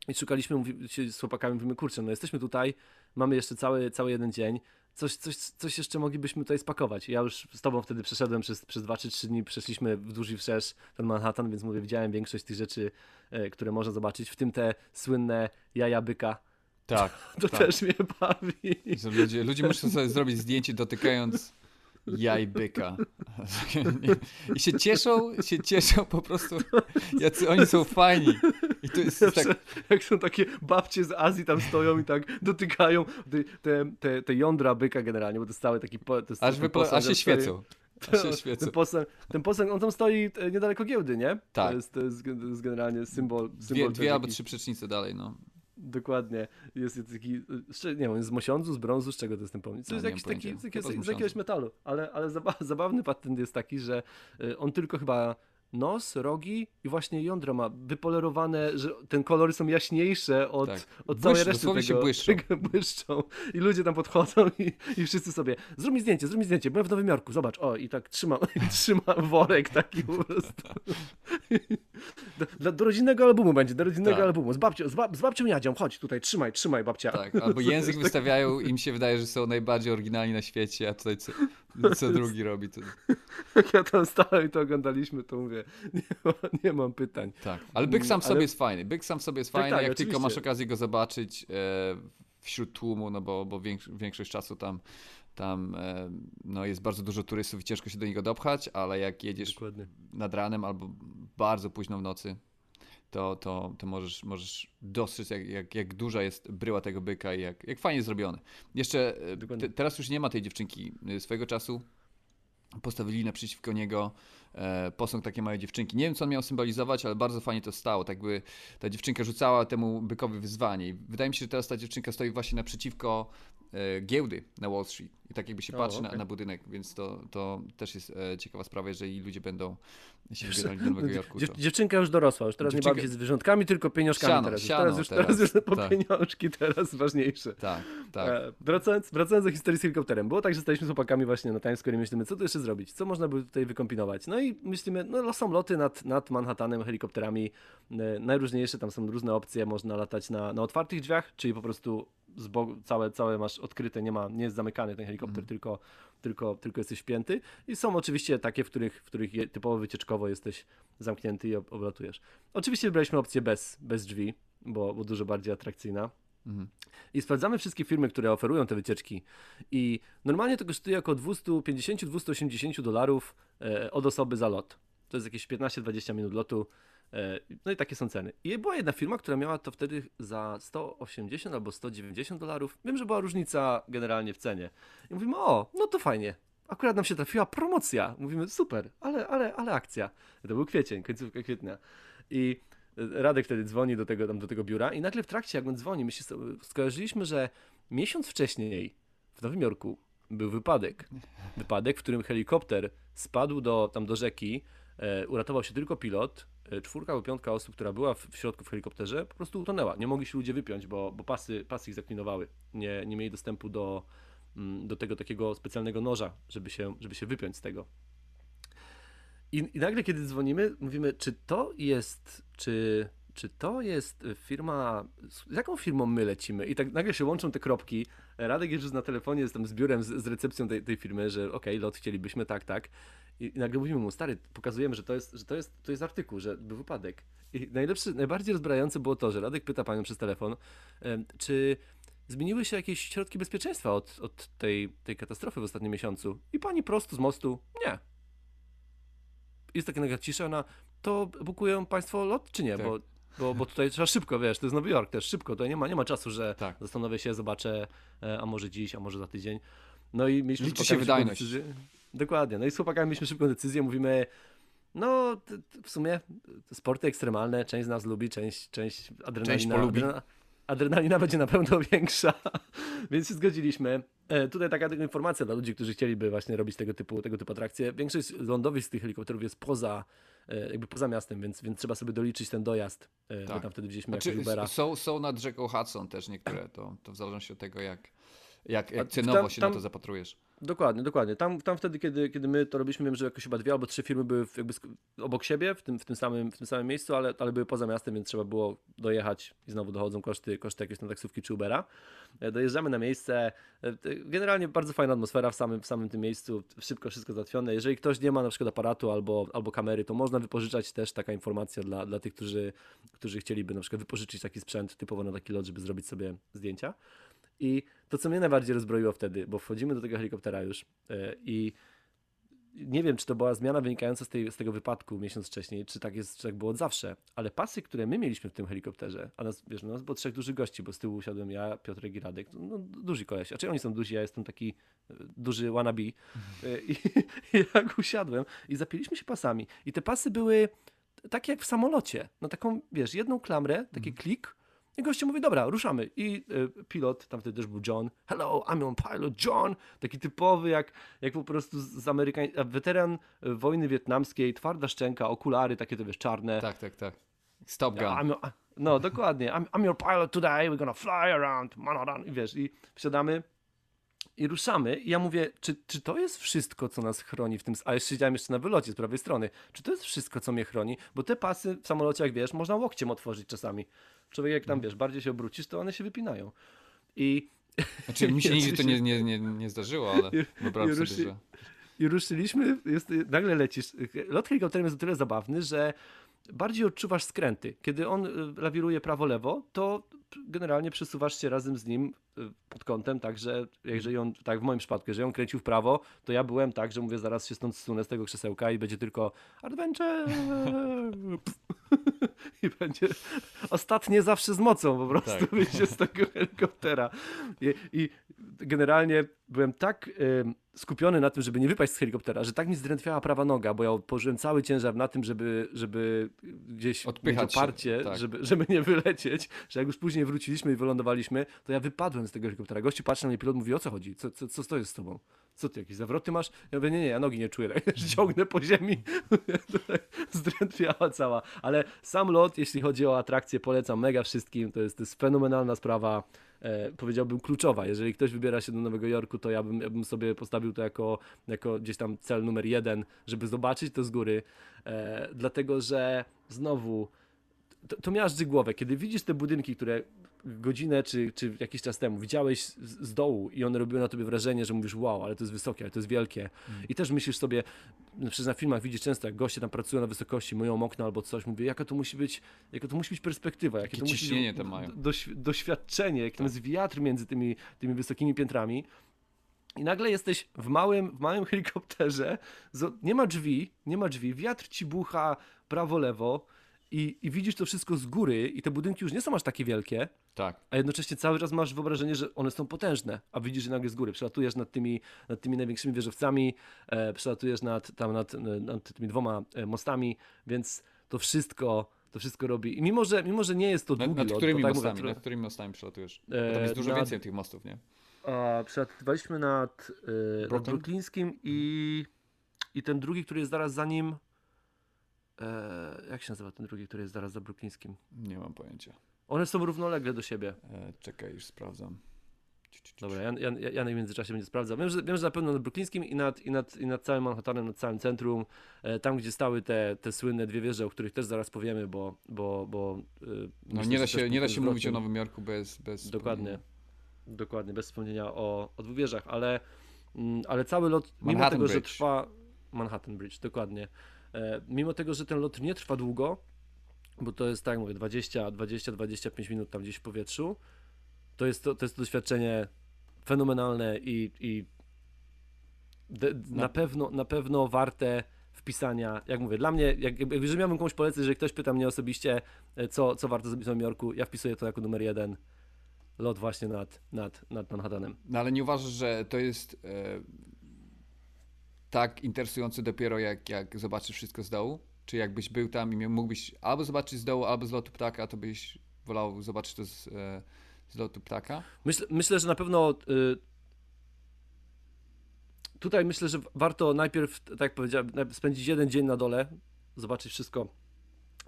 I szukaliśmy, mówi, się z chłopakami, mówimy, kurczę, no jesteśmy tutaj, mamy jeszcze cały, cały jeden dzień, coś, coś, coś jeszcze moglibyśmy tutaj spakować. Ja już z tobą wtedy przeszedłem przez, przez dwa czy trzy dni, przeszliśmy wzdłuż i wszerz ten Manhattan, więc mówię, widziałem większość tych rzeczy, e, które można zobaczyć, w tym te słynne jaja byka. Tak. To tak. też mnie bawi. Ludzie, ludzie muszą sobie zrobić zdjęcie dotykając jaj byka. I się cieszą, się cieszą po prostu, jacy oni są fajni. I to jest tak, Jak są takie babcie z Azji tam stoją i tak dotykają te, te, te, jądra byka generalnie, bo to jest cały taki... To jest aż, wypo, posąg, aż się świecą. Ten posąg, ten posąg, on tam stoi e, niedaleko giełdy, nie? Tak. To jest, to jest, to jest generalnie symbol. symbol Dwie, dwie albo trzy przecznice dalej, no. Dokładnie. Jest jest taki, nie wiem, z mosiądzu, z brązu, z czego to jest ten pomnik? To No, jest jakiś taki, z, jakiegoś, metalu, ale, ale zaba zabawny patent jest taki, że e, on tylko chyba nos, rogi i właśnie jądro ma wypolerowane, że ten kolory są jaśniejsze od, Tak. od całej reszty dosłownie się tego, błyszczą. tego błyszczą. I ludzie tam podchodzą i, i wszyscy sobie, zrób mi zdjęcie, zrób mi zdjęcie, byłem w Nowym Jorku, zobacz, o i tak trzyma, trzyma worek taki po prostu. Do, do, do rodzinnego albumu będzie, do rodzinnego Tak. albumu, z babcią, z, bab, z babcią Jadzią, chodź tutaj, trzymaj, trzymaj babcia. Tak, albo język wystawiają, im się wydaje, że są najbardziej oryginalni na świecie, a tutaj co, drugi robi. To... Jak ja tam stałem i to oglądaliśmy, to mówię, nie, ma, nie mam pytań. Tak, ale byk sam w Ale- sobie jest fajny. Byk sam w sobie jest Tak, fajny, tak, jak tylko masz oczywiście. okazję go zobaczyć e, wśród tłumu, no bo, bo większość, większość czasu tam, tam e, no jest bardzo dużo turystów i ciężko się do niego dopchać, ale jak jedziesz Dokładnie. nad ranem albo bardzo późno w nocy, to, to, to możesz, możesz dostrzec, jak, jak, jak duża jest bryła tego byka i jak, jak fajnie zrobione. Jeszcze e, te, teraz już nie ma tej dziewczynki. E, Swojego czasu postawili naprzeciwko niego e, posąg takiej małej dziewczynki. Nie wiem, co on miał symbolizować, ale bardzo fajnie to stało. Tak by ta dziewczynka rzucała temu bykowi wyzwanie. I wydaje mi się, że teraz ta dziewczynka stoi właśnie naprzeciwko e, giełdy na Wall Street. I tak jakby się O, patrzy na, na budynek, więc to, to też jest e, ciekawa sprawa, jeżeli ludzie będą się wybierali do Nowego Jorku. Dziew, dziewczynka już dorosła, już teraz nie Dziewczynka- bawi się z zwierzątkami, tylko pieniążkami Siano, teraz. Siano teraz, już, teraz, teraz już po tak. pieniążki, teraz ważniejsze. Tak, tak. E, wracając, wracając do historii z helikopterem. Było tak, że staliśmy z chłopakami właśnie na Times Square i myślimy, co tu jeszcze zrobić? Co można by tutaj wykombinować? No i myślimy, no są loty nad, nad Manhattanem helikopterami. E, najróżniejsze, tam są różne opcje. Można latać na, na otwartych drzwiach, czyli po prostu z boku, całe, całe masz odkryte, nie, ma, nie jest zamykany ten helikopter, Mhm. tylko, tylko, tylko jesteś wpięty. I są oczywiście takie, w których, w których je, typowo wycieczkowo jesteś zamknięty i ob- oblatujesz. Oczywiście wybraliśmy opcję bez, bez drzwi, bo, bo dużo bardziej atrakcyjna. Mhm. I sprawdzamy wszystkie firmy, które oferują te wycieczki. I normalnie to kosztuje około 250-280 dolarów e, od osoby za lot. To jest jakieś 15-20 minut lotu. E, no i takie są ceny. I była jedna firma, która miała to wtedy za 180 albo 190 dolarów. Wiem, że była różnica generalnie w cenie. I mówimy, o, no to fajnie. Akurat nam się trafiła promocja. Mówimy, super, ale, ale, ale akcja. To był kwiecień, końcówka kwietnia. I Radek wtedy dzwoni do tego, tam do tego biura i nagle w trakcie, jak on dzwoni, my się skojarzyliśmy, że miesiąc wcześniej w Nowym Jorku był wypadek. Wypadek, w którym helikopter spadł do, tam do rzeki, e, uratował się tylko pilot, e, czwórka albo piątka osób, która była w, środku w helikopterze, po prostu utonęła. Nie mogli się ludzie wypiąć, bo, bo pasy, pasy ich zaklinowały. Nie, nie mieli dostępu do, mm, do tego takiego specjalnego noża, żeby się, żeby się wypiąć z tego. I, I nagle, kiedy dzwonimy, mówimy, czy to jest, czy, czy to jest firma, z jaką firmą my lecimy? I tak nagle się łączą te kropki. Radek jest na telefonie z, tam z biurem, z, z recepcją tej, tej firmy, że okej, lot chcielibyśmy, tak, tak. I, I nagle mówimy mu, stary, pokazujemy, że to jest, że to jest, to jest artykuł, że był wypadek. I najlepszy, najbardziej rozbrajające było to, że Radek pyta panią przez telefon, czy zmieniły się jakieś środki bezpieczeństwa od, od tej, tej katastrofy w ostatnim miesiącu? I pani prosto z mostu, nie. Jest taka nagle cisza, ona, to bukują państwo lot, czy nie? Tak. Bo, bo, bo tutaj trzeba szybko, wiesz, to jest Nowy Jork też, szybko, tutaj nie ma, nie ma czasu, że Tak. zastanowię się, zobaczę, e, a może dziś, a może za tydzień. No i mieliśmy Liczy się wydajność. decyzję. Dokładnie, no i z chłopakami mieliśmy szybką decyzję, mówimy, no w sumie sporty ekstremalne, część z nas lubi, część, część adrenalina. polubi. adrena- adrenalina będzie na pewno większa, więc się zgodziliśmy. E, tutaj taka informacja dla ludzi, którzy chcieliby właśnie robić tego typu, tego typu atrakcje. Większość lądowisk tych helikopterów jest poza, e, jakby poza miastem, więc, więc trzeba sobie doliczyć ten dojazd. E, tak. My tam wtedy wzięliśmy znaczy, Ubera. Są, są nad rzeką Hudson też niektóre, to, to w zależności od tego, jak, jak, jak cenowo tam, się tam, na to zapatrujesz. Dokładnie, dokładnie. Tam, tam wtedy, kiedy, kiedy my to robiliśmy, wiem, że jakoś chyba dwie albo trzy firmy były jakby obok siebie, w tym, w tym, samym, w tym samym miejscu, ale, ale były poza miastem, więc trzeba było dojechać i znowu dochodzą koszty, koszty jakieś na taksówki czy Ubera. E, dojeżdżamy na miejsce. E, generalnie bardzo fajna atmosfera w samym, w samym tym miejscu, szybko wszystko załatwione. Jeżeli ktoś nie ma na przykład aparatu albo, albo kamery, to można wypożyczać też taka informacja dla, dla tych, którzy, którzy chcieliby na przykład wypożyczyć taki sprzęt typowo na taki lot, żeby zrobić sobie zdjęcia. I to, co mnie najbardziej rozbroiło wtedy, bo wchodzimy do tego helikoptera już yy, i nie wiem, czy to była zmiana wynikająca z, tej, z tego wypadku miesiąc wcześniej, czy tak, jest, czy tak było od zawsze, ale pasy, które my mieliśmy w tym helikopterze, a nas, wiesz, no, nas było trzech dużych gości, bo z tyłu usiadłem ja, Piotr i Radek, no, duży koleś, a czy oni są duzi, ja jestem taki e, duży wannabe mhm. I, i jak usiadłem i zapięliśmy się pasami i te pasy były takie jak w samolocie, no taką, wiesz, jedną klamrę, taki mhm. klik, i goście mówi, dobra, ruszamy. I y, pilot, tam wtedy też był John. Hello, I'm your pilot, John. Taki typowy, jak, jak po prostu z Amerykan... weteran y, wojny wietnamskiej, twarda szczęka, okulary takie to wiesz, czarne. Tak, tak, tak. Stop gun. Yeah, no, dokładnie. I'm, I'm, your pilot today, we're gonna fly around. I wiesz, i wsiadamy i ruszamy. I ja mówię, czy, czy to jest wszystko, co nas chroni w tym... A jeszcze siedziałem jeszcze na wylocie z prawej strony. Czy to jest wszystko, co mnie chroni? Bo te pasy w samolocie, jak wiesz, można łokciem otworzyć czasami. Człowiek jak tam, mhm. wiesz, bardziej się obrócisz, to one się wypinają. I... Znaczy mi się nigdy to nie, nie, nie, nie zdarzyło, ale wyobrażam sobie, że... I ruszyliśmy, jest, nagle lecisz. Lot helikopterem jest o tyle zabawny, że bardziej odczuwasz skręty. Kiedy on y, lawiruje prawo-lewo, to generalnie przesuwasz się razem z nim pod kątem, tak, że jeżeli on, tak w moim przypadku, jeżeli on kręcił w prawo, to ja byłem tak, że mówię, zaraz się stąd zsunę z tego krzesełka i będzie tylko adventure i będzie ostatnie zawsze z mocą po prostu tak. wyjdzie z tego helikoptera. I, I, generalnie byłem tak y, skupiony na tym, żeby nie wypaść z helikoptera, że tak mi zdrętwiała prawa noga, bo ja położyłem cały ciężar na tym, żeby, żeby gdzieś Odpychać mieć oparcie, tak. żeby, żeby nie wylecieć, że jak już później wróciliśmy i wylądowaliśmy, to ja wypadłem z tego helikoptera. Gościu patrzy na mnie, pilot mówi, o co chodzi? Co, co, co to jest z tobą? Co ty, jakieś zawroty masz? Ja mówię, nie, nie, ja nogi nie czuję, tak, ciągnę po ziemi, zdrętwiała cała. Ale sam lot, jeśli chodzi o atrakcję, polecam mega wszystkim, to jest, to jest fenomenalna sprawa e, powiedziałbym kluczowa. Jeżeli ktoś wybiera się do Nowego Jorku, to ja bym, ja bym sobie postawił to jako, jako gdzieś tam cel numer jeden, żeby zobaczyć to z góry, e, dlatego że znowu to, to miażdży głowę, kiedy widzisz te budynki, które godzinę czy, czy jakiś czas temu widziałeś z, dołu i one robiły na tobie wrażenie, że mówisz wow, ale to jest wysokie, ale to jest wielkie. Mm. I też myślisz sobie, przecież na filmach widzisz często, jak goście tam pracują na wysokości, myją okna albo coś, mówię, jaka to musi być, jaka to musi być perspektywa, jakie, jakie to musi być doświadczenie, jak tak. tam jest wiatr między tymi, tymi wysokimi piętrami. I nagle jesteś w małym, w małym helikopterze, nie ma drzwi, nie ma drzwi, wiatr ci bucha prawo-lewo, i, i widzisz to wszystko z góry i te budynki już nie są aż takie wielkie, tak. a jednocześnie cały czas masz wyobrażenie, że one są potężne, a widzisz je nagle z góry. Przelatujesz nad tymi, nad tymi największymi wieżowcami, e, przelatujesz nad, tam nad, nad tymi dwoma e, mostami, więc to wszystko to wszystko robi. I mimo, że, mimo, że nie jest to długi nad, nad którymi lot, mostami, mówię, nad którymi mostami przelatujesz? Bo tam jest dużo nad, więcej tych mostów, nie? A, przelatywaliśmy nad, e, nad Brooklynskim i, i ten drugi, który jest zaraz za nim E, jak się nazywa ten drugi, który jest zaraz za Brooklynskim? Nie mam pojęcia. One są równolegle do siebie. E, czekaj, już sprawdzam. Dobra, ja, ja, ja na międzyczasie będzie sprawdzał. Wiem że, wiem, że na pewno nad Brooklynskim i nad, i, nad, i nad całym Manhattanem, nad całym centrum, e, tam gdzie stały te, te słynne dwie wieże, o których też zaraz powiemy, bo... bo, bo e, no nie da się, nie da się mówić o Nowym Jorku bez... bez Dokładnie. Dokładnie, bez wspomnienia o, o dwóch wieżach, ale, mm, ale cały lot, Manhattan mimo tego, Bridge. że trwa... Manhattan Bridge, dokładnie. E, mimo tego, że ten lot nie trwa długo, bo to jest tak mówię 20, 20, 25 minut tam gdzieś w powietrzu, to jest to, to, jest to doświadczenie fenomenalne i, i de, na, na pewno, na pewno warte wpisania, jak mówię, dla mnie, jak, jak, jeżeli miałbym komuś polecać, jeżeli ktoś pyta mnie osobiście, e, co, co warto zrobić w Nowym Jorku, ja wpisuję to jako numer jeden, lot właśnie nad, nad, nad Manhattanem. No ale nie uważasz, że to jest e, tak interesujący dopiero jak, jak zobaczysz wszystko z dołu? Czy jakbyś był tam i mógłbyś albo zobaczyć z dołu, albo z lotu ptaka, to byś wolał zobaczyć to z, e, z lotu ptaka. Myślę, myślę że na pewno y, tutaj myślę, że warto najpierw, tak jak powiedziałem, spędzić jeden dzień na dole, zobaczyć wszystko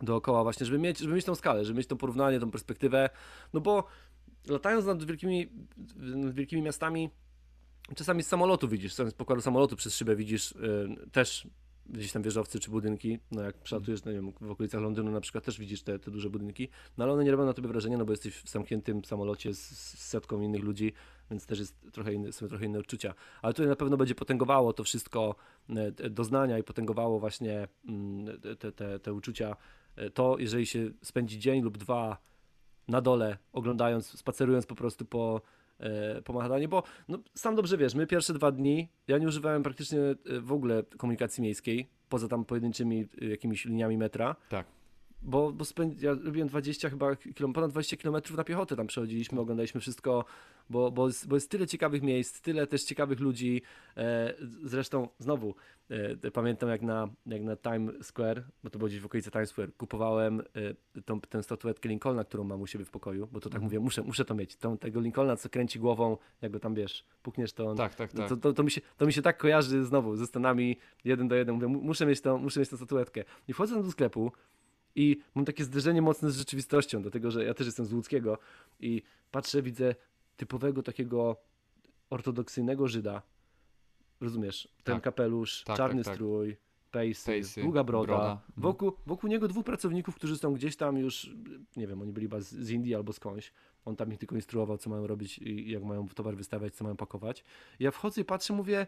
dookoła właśnie, żeby mieć, żeby mieć tą skalę, żeby mieć to porównanie, tą perspektywę, no bo latając nad wielkimi, nad wielkimi miastami, czasami z samolotu widzisz, z pokładu samolotu przez szybę widzisz y, też gdzieś tam wieżowcy czy budynki, no jak przelatujesz, no nie w okolicach Londynu na przykład też widzisz te, te duże budynki, no ale one nie robią na tobie wrażenia, no bo jesteś w zamkniętym samolocie z, z setką innych ludzi, więc też jest trochę inny, są trochę inne odczucia. Ale tutaj na pewno będzie potęgowało to wszystko e, doznania i potęgowało właśnie mm, te, te, te uczucia. E, to, jeżeli się spędzi dzień lub dwa na dole, oglądając, spacerując po prostu po, e, po Manhattanie, bo no, sam dobrze wiesz, my pierwsze dwa dni, ja nie używałem praktycznie w ogóle komunikacji miejskiej, poza tam pojedynczymi jakimiś liniami metra. Tak bo, bo spęd... ja robiłem 20 chyba, km, ponad 20 km na piechotę tam przechodziliśmy, oglądaliśmy wszystko, bo, bo, jest, bo jest tyle ciekawych miejsc, tyle też ciekawych ludzi. E, zresztą znowu e, pamiętam jak na, jak na Times Square, bo to było gdzieś w okolicy Times Square, kupowałem e, tą, tę statuetkę Lincolna, którą mam u siebie w pokoju, bo to tak mhm. mówię, muszę, muszę to mieć. Tą, tego Lincolna, co kręci głową, jak go tam wiesz, pukniesz to on, tak, tak, tak. To, to, to, mi się, to mi się tak kojarzy znowu ze Stanami jeden do jeden. Mówię, muszę mieć, tą, muszę mieć tę statuetkę. I wchodzę do sklepu, i mam takie zderzenie mocne z rzeczywistością, dlatego że ja też jestem z Łódzkiego i patrzę, widzę typowego takiego ortodoksyjnego Żyda. Rozumiesz? Ten tak. kapelusz, tak, czarny tak, tak. strój, pejsy, długa broda. broda. Mhm. Wokół, wokół niego dwóch pracowników, którzy są gdzieś tam już, nie wiem, oni byli chyba z, z Indii albo skądś. On tam ich tylko instruował, co mają robić i jak mają towar wystawiać, co mają pakować. Ja wchodzę i patrzę, mówię,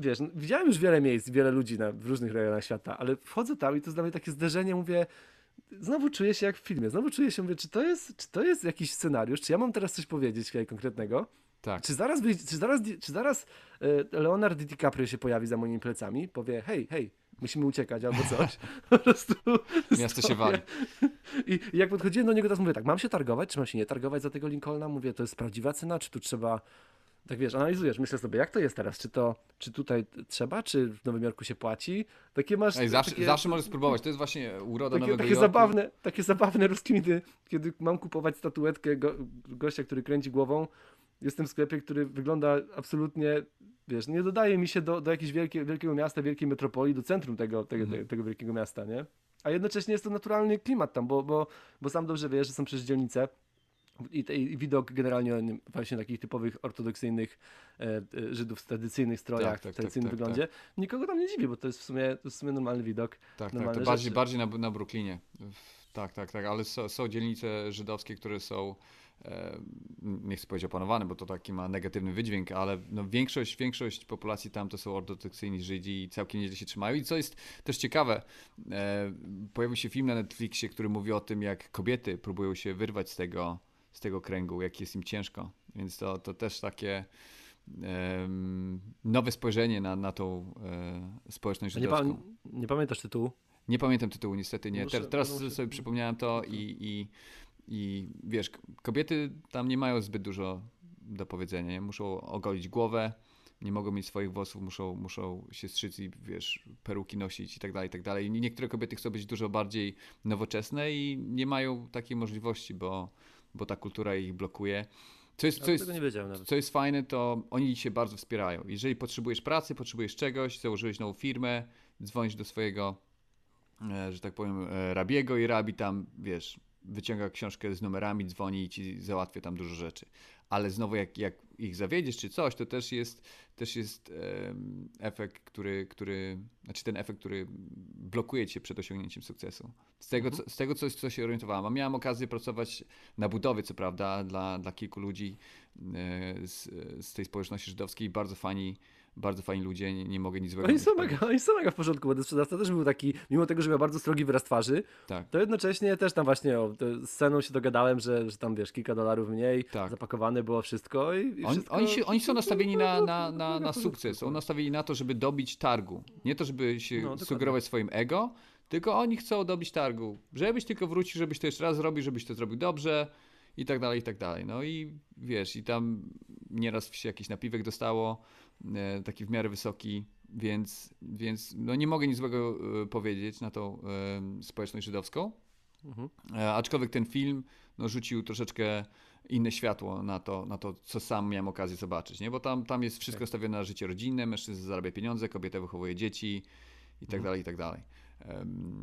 wiesz, widziałem już wiele miejsc, wiele ludzi na, w różnych rejonach świata, ale wchodzę tam i to jest dla mnie takie zderzenie, mówię, znowu czuję się jak w filmie, znowu czuję się, mówię, czy to jest, czy to jest jakiś scenariusz, czy ja mam teraz coś powiedzieć konkretnego? Tak. Czy zaraz, czy zaraz, czy zaraz e, Leonardo DiCaprio się pojawi za moimi plecami, powie, hej, hej, musimy uciekać albo coś. Po prostu Miasto się wali. I, I jak podchodziłem do niego, teraz mówię tak, mam się targować, czy mam się nie targować za tego Lincolna? Mówię, to jest prawdziwa cena, czy tu trzeba tak wiesz, analizujesz, myślę sobie, jak to jest teraz, czy to, czy tutaj trzeba, czy w Nowym Jorku się płaci, takie masz... Ej, zawsze, takie, zawsze możesz spróbować, to jest właśnie uroda takie, Nowego takie Jorku. Zabawne, takie zabawne rozkminy, kiedy mam kupować statuetkę go, gościa, który kręci głową, jestem w sklepie, który wygląda absolutnie, wiesz, nie dodaje mi się do, do jakiegoś wielkie, wielkiego miasta, wielkiej metropolii, do centrum tego, tego, mhm. tego, tego wielkiego miasta, nie? A jednocześnie jest to naturalny klimat tam, bo, bo, bo sam dobrze wiesz, że są przecież dzielnice, i, i, widok generalnie właśnie takich typowych ortodoksyjnych e, e Żydów w tradycyjnych strojach, tak, tak, w tradycyjnym tak, tak wyglądzie. Tak. Nikogo tam nie dziwi, bo to jest w sumie, jest w sumie normalny widok. Tak, tak, to bardziej, bardziej na, na Brooklynie. Tak, tak, tak, ale są, są dzielnice żydowskie, które są e, nie chcę powiedzieć opanowane, bo to taki ma negatywny wydźwięk, ale no większość, większość populacji tam to są ortodoksyjni Żydzi i całkiem nieźle się trzymają. I co jest też ciekawe, e, pojawił się film na Netflixie, który mówi o tym, jak kobiety próbują się wyrwać z tego z tego kręgu, jak jest im ciężko. Więc to, to też takie um, nowe spojrzenie na, na tą e, społeczność żydowską. Nie, pa, nie, pamiętasz tytułu? Nie pamiętam tytułu, niestety nie. Muszę, Teraz muszę... sobie przypomniałem to i, i, i wiesz, kobiety tam nie mają zbyt dużo do powiedzenia. Nie? Muszą ogolić głowę, nie mogą mieć swoich włosów, muszą, muszą się strzyc i wiesz, peruki nosić i tak dalej, i tak dalej. niektóre kobiety chcą być dużo bardziej nowoczesne i nie mają takiej możliwości, bo bo ta kultura ich blokuje. Co jest, co, jest, co jest fajne, to oni się bardzo wspierają. Jeżeli potrzebujesz pracy, potrzebujesz czegoś, założyłeś nową firmę, dzwonisz do swojego, e, że tak powiem, e, rabiego i rabi tam, wiesz, wyciąga książkę z numerami, dzwoni i ci załatwia tam dużo rzeczy. Ale znowu jak, jak ich zawiedziesz czy coś, to też jest, też jest um, efekt, który, który, znaczy ten efekt, który blokuje cię przed osiągnięciem sukcesu. Z tego, mhm. co, z tego coś, co się orientowałem. A miałem okazję pracować na budowie, co prawda, dla, dla kilku ludzi e, z, z tej społeczności żydowskiej. Bardzo fani bardzo fajni ludzie, nie, nie mogę nic złego oni są, mega, oni są mega w porządku, bo ten sprzedawca też był taki, mimo tego, że miał bardzo srogi wyraz twarzy, tak. to jednocześnie też tam właśnie o, z sceną się dogadałem, że, że tam wiesz, kilka dolarów mniej, tak. zapakowane było wszystko i, i oni, wszystko... Oni, się, oni są nastawieni na, na, na, na sukces, są nastawieni na to, żeby dobić targu, nie to, żeby się no, sugerować swoim ego, tylko oni chcą dobić targu, żebyś tylko wrócił, żebyś to jeszcze raz zrobił, żebyś to zrobił dobrze, i tak dalej, i tak dalej. No i wiesz, i tam nieraz się jakiś napiwek dostało, E, taki w miarę wysoki, więc, więc no nie mogę nic złego e, powiedzieć na tą e, społeczność żydowską. Mhm. Aczkolwiek ten film no, rzucił troszeczkę inne światło na to, na to, co sam miałem okazję zobaczyć, nie? Bo tam, tam jest wszystko tak. stawione na życie rodzinne, mężczyzna zarabia pieniądze, kobieta wychowuje dzieci i tak mhm. dalej, i tak dalej.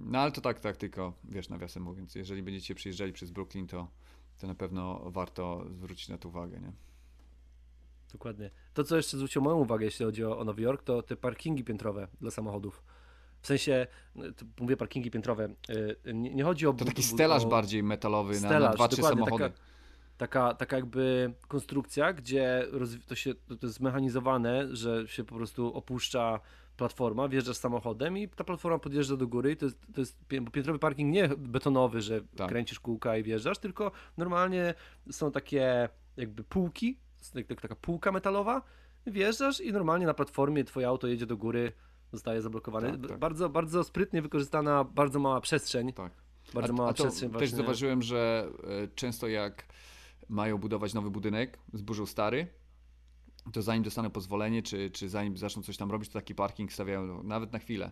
No ale to tak, tak tylko, wiesz, nawiasem mówiąc, jeżeli będziecie przyjeżdżali przez Brooklyn, to, to na pewno warto zwrócić na to uwagę, nie? Dokładnie. To, co jeszcze zwróciło moją uwagę, jeśli chodzi o, o Nowy Jork, to te parkingi piętrowe dla samochodów. W sensie, mówię parkingi piętrowe, y, nie, nie chodzi o... To taki stelaż o... bardziej metalowy stelaż, na, na dwa, trzy samochody. Taka, taka, taka jakby konstrukcja, gdzie to, się, to jest zmechanizowane, że się po prostu opuszcza platforma, wjeżdżasz samochodem i ta platforma podjeżdża do góry. To jest, to jest piętrowy parking nie betonowy, że tak. kręcisz kółka i wjeżdżasz, tylko normalnie są takie jakby półki, taka półka metalowa, wjeżdżasz i normalnie na platformie twoje auto jedzie do góry, zostaje zablokowane. Tak, tak. Bardzo, bardzo sprytnie wykorzystana, bardzo mała przestrzeń. Tak. Bardzo a, mała a przestrzeń. Też właśnie. zauważyłem, że e, często jak mają budować nowy budynek, zburzą stary, to zanim dostaną pozwolenie, czy, czy zanim zaczną coś tam robić, to taki parking stawiają nawet na chwilę.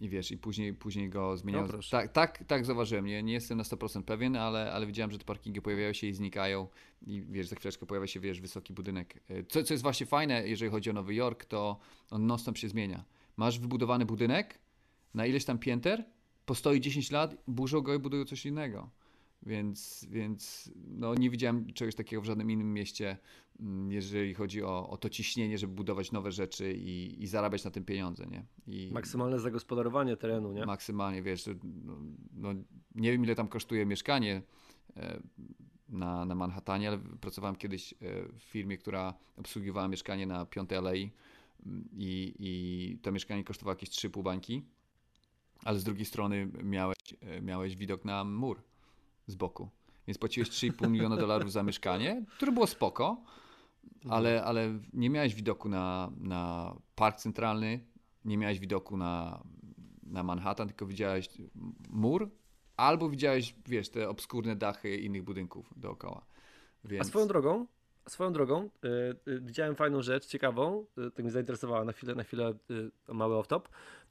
I wiesz, i później, później go zmieniają. No tak, tak, tak zauważyłem. Nie, nie jestem na 100% pewien, ale, ale widziałem, że te parkingi pojawiają się i znikają. I wiesz, za chwileczkę pojawia się, wiesz, wysoki budynek. E, co, co jest właśnie fajne, jeżeli chodzi o Nowy Jork, to on non-stop się zmienia. Masz wybudowany budynek na ileś tam pięter, postoi 10 lat, burzą go i budują coś innego. Więc, więc no, nie widziałem czegoś takiego w żadnym innym mieście, mm, jeżeli chodzi o, o to ciśnienie, żeby budować nowe rzeczy i, i zarabiać na tym pieniądze. Nie? I maksymalne zagospodarowanie terenu, nie? Maksymalnie, wiesz, no, no, nie wiem ile tam kosztuje mieszkanie e, na, na Manhattanie, ale pracowałem kiedyś e, w firmie, która obsługiwała mieszkanie na 5 alei mm, i, i to mieszkanie kosztowało jakieś 3,5 bańki, ale z drugiej strony miałeś, e, miałeś widok na mur z boku. Więc płaciłeś 3,5 miliona dolarów za mieszkanie, które było spoko, ale, ale nie miałeś widoku na, na park centralny, nie miałeś widoku na, na Manhattan, tylko widziałeś mur, albo widziałeś, wiesz, te obskurne dachy innych budynków dookoła. Więc... A swoją drogą, swoją drogą, yy, yy, widziałem fajną rzecz, ciekawą, yy, tak mnie zainteresowała na chwilę, na chwilę mały off-top.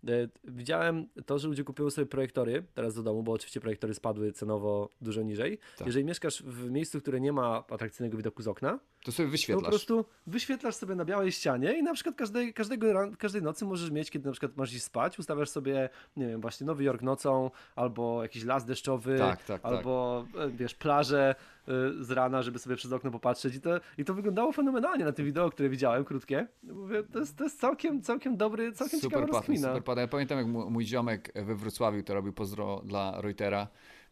E, widziałem to, że ludzie kupują sobie projektory teraz do domu, bo oczywiście projektory spadły cenowo dużo niżej. Tak. Jeżeli mieszkasz w miejscu, które nie ma atrakcyjnego widoku z okna, to sobie wyświetlasz. To po prostu wyświetlasz sobie na białej ścianie i na przykład każdej, każdego, każdej nocy możesz mieć, kiedy na przykład masz iść spać, ustawiasz sobie, nie wiem, właśnie Nowy Jork nocą, albo jakiś las deszczowy, tak, tak, tak. albo tak. wiesz, plażę y, z rana, żeby sobie przez okno popatrzeć i to, i to wyglądało fenomenalnie na tym wideo, które widziałem, krótkie. Mówię, to jest, to jest całkiem, całkiem dobry, całkiem super ciekawa. Super pada. Ja pamiętam, jak mój ziomek we Wrocławiu to robił pozdro dla Reutera,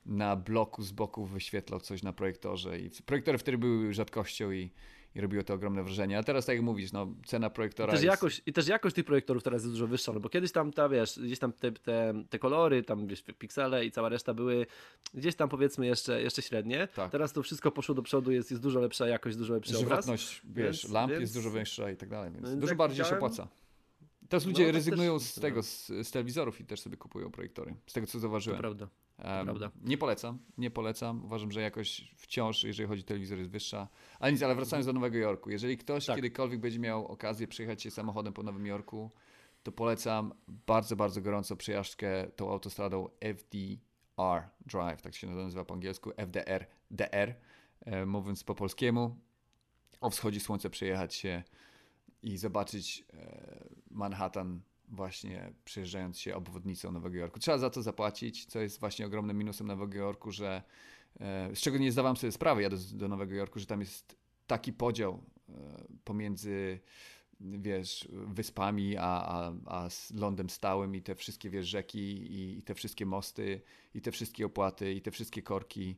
na bloku z boku wyświetlał coś na projektorze i projektory wtedy były rzadkością i, i robiło to ogromne wrażenie. A teraz tak jak mówisz, no, cena projektora I też, jest... jakość, I też jakość tych projektorów teraz jest dużo wyższa, no bo kiedyś tam, ta, wiesz, gdzieś tam te, te, te kolory, tam wiesz, piksele i cała reszta były gdzieś tam powiedzmy jeszcze, jeszcze średnie. Tak. Teraz to wszystko poszło do przodu, jest, jest dużo lepsza jakość, dużo lepszy Żywotność, obraz. wiesz, więc, lamp więc... jest dużo większa i tak dalej, więc, więc dużo bardziej się opłaca. Teraz ludzie no, rezygnują też, z tego, z, z, telewizorów i też sobie kupują projektory. Z tego, co zauważyłem. To prawda. Prawda. Nie polecam, nie polecam. Uważam, że jakość wciąż, jeżeli chodzi o telewizor, jest wyższa. Ale nic, ale wracając do Nowego Jorku. Jeżeli ktoś tak. kiedykolwiek będzie miał okazję przyjechać się samochodem po Nowym Jorku, to polecam bardzo, bardzo gorąco przejażdżkę tą autostradą FDR Drive, tak się nazywa po angielsku, FDR, DR, e, mówiąc po polskiemu. O wschodzie słońca przejechać się i zobaczyć e, Manhattan właśnie przejeżdżając się obwodnicą Nowego Jorku. Trzeba za to zapłacić, co jest właśnie ogromnym minusem Nowego Jorku, że e, z czego nie zdawałem sobie sprawy jadąc do Nowego Jorku, że tam jest taki podział e, pomiędzy wiesz, wyspami, a, a, a lądem stałym i te wszystkie, wiesz, rzeki i, i te wszystkie mosty i te wszystkie opłaty i te wszystkie korki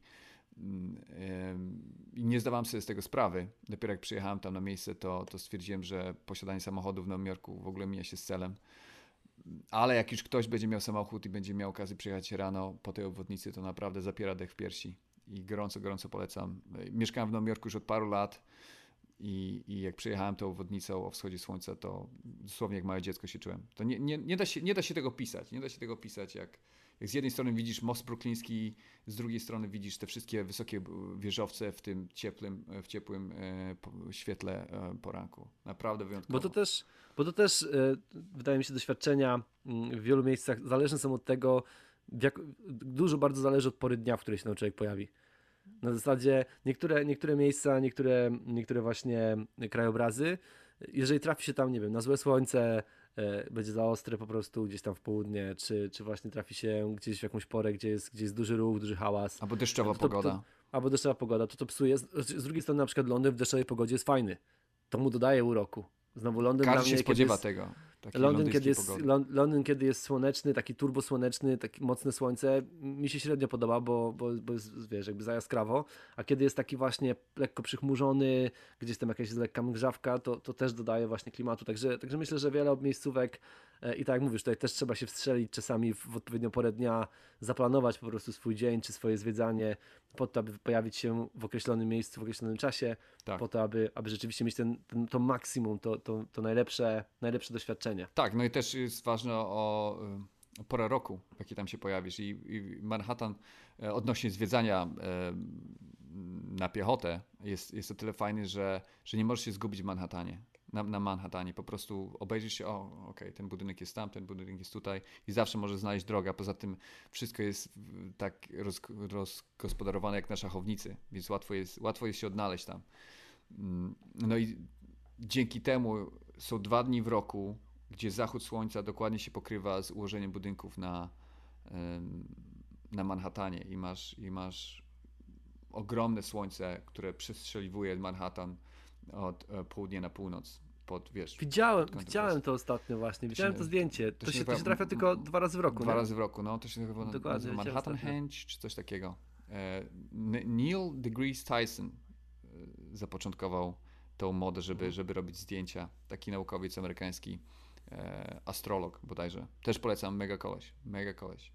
i nie zdawałem sobie z tego sprawy. Dopiero jak przyjechałem tam na miejsce, to, to stwierdziłem, że posiadanie samochodu w Nowym Jorku w ogóle mija się z celem. Ale jak już ktoś będzie miał samochód i będzie miał okazję przyjechać rano po tej obwodnicy, to naprawdę zapiera dech w piersi. I gorąco, gorąco polecam. Mieszkałem w Nowym Jorku już od paru lat i, i jak przyjechałem tą obwodnicą o wschodzie słońca, to dosłownie jak małe dziecko się czułem. To nie, nie, nie, da się, nie da się tego pisać. Nie da się tego pisać, jak, jak z jednej strony widzisz most brukliński, z drugiej strony widzisz te wszystkie wysokie wieżowce w tym ciepłym, w ciepłym e, świetle e, poranku. Naprawdę wyjątkowo. Bo to też, bo to też e, wydaje mi się doświadczenia mm, w wielu miejscach zależne są od tego, jak, dużo bardzo zależy od pory dnia, w której się ten człowiek pojawi. Na zasadzie niektóre, niektóre miejsca, niektóre, niektóre właśnie krajobrazy, jeżeli trafi się tam, nie wiem, na złe słońce, e, będzie za ostre po prostu gdzieś tam w południe, czy, czy właśnie trafi się gdzieś w jakąś porę, gdzie jest, gdzie jest duży ruch, duży hałas. Albo deszczowa to, pogoda. To, albo deszczowa pogoda, to to psuje. Z, z, drugiej strony na przykład Londyn w deszczowej pogodzie jest fajny. To mu dodaje uroku. Znowu Londyn Każdy dla mnie, się spodziewa jest, tego. Londyn kiedy, jest, Londyn, kiedy jest słoneczny, taki turbosłoneczny, takie mocne słońce, mi się średnio podoba, bo, bo, bo jest, wiesz, jakby za jaskrawo, a kiedy jest taki właśnie lekko przychmurzony, gdzieś tam jakaś lekka mgrzawka, to, to też dodaje właśnie klimatu, także, także myślę, że wiele miejscówek e, i tak jak mówisz, tutaj też trzeba się wstrzelić czasami w odpowiednią porę dnia, zaplanować po prostu swój dzień, czy swoje zwiedzanie, po to, aby pojawić się w określonym miejscu, w określonym czasie, tak. po to, aby, aby rzeczywiście mieć ten, ten, to maksimum, to, to, to najlepsze, najlepsze doświadczenie. Tak, no i też jest ważne o porę roku, w jakiej tam się pojawisz. I, i Manhattan e, odnośnie zwiedzania e, na piechotę jest, jest o tyle fajny, że, że nie możesz się zgubić w Manhattanie. Na, na Manhattanie. Po prostu obejrzysz się, o, okej, okay, ten budynek jest tam, ten budynek jest tutaj i zawsze możesz znaleźć drogę. Poza tym wszystko jest tak roz, rozgospodarowane jak na szachownicy, więc łatwo jest, łatwo jest się odnaleźć tam. Mm, no i dzięki temu są dwa dni w roku, gdzie zachód słońca dokładnie się pokrywa z ułożeniem budynków na, na Manhattanie i masz, i masz ogromne słońce, które przestrzeliwuje Manhattan od e, południa na północ. Pod, wiesz, widziałem, widziałem to ostatnio właśnie, widziałem to, to zdjęcie. To, to, się, to się trafia tylko dwa razy w roku. Dwa nie? razy w roku, no to się nazywa Dokładnie, Manhattan Henge czy coś takiego. E, Neil deGrasse Tyson e, zapoczątkował tą modę, żeby, mhm. żeby robić zdjęcia. Taki naukowiec amerykański, astrolog bodajże. Też polecam, mega koleś, mega koleś.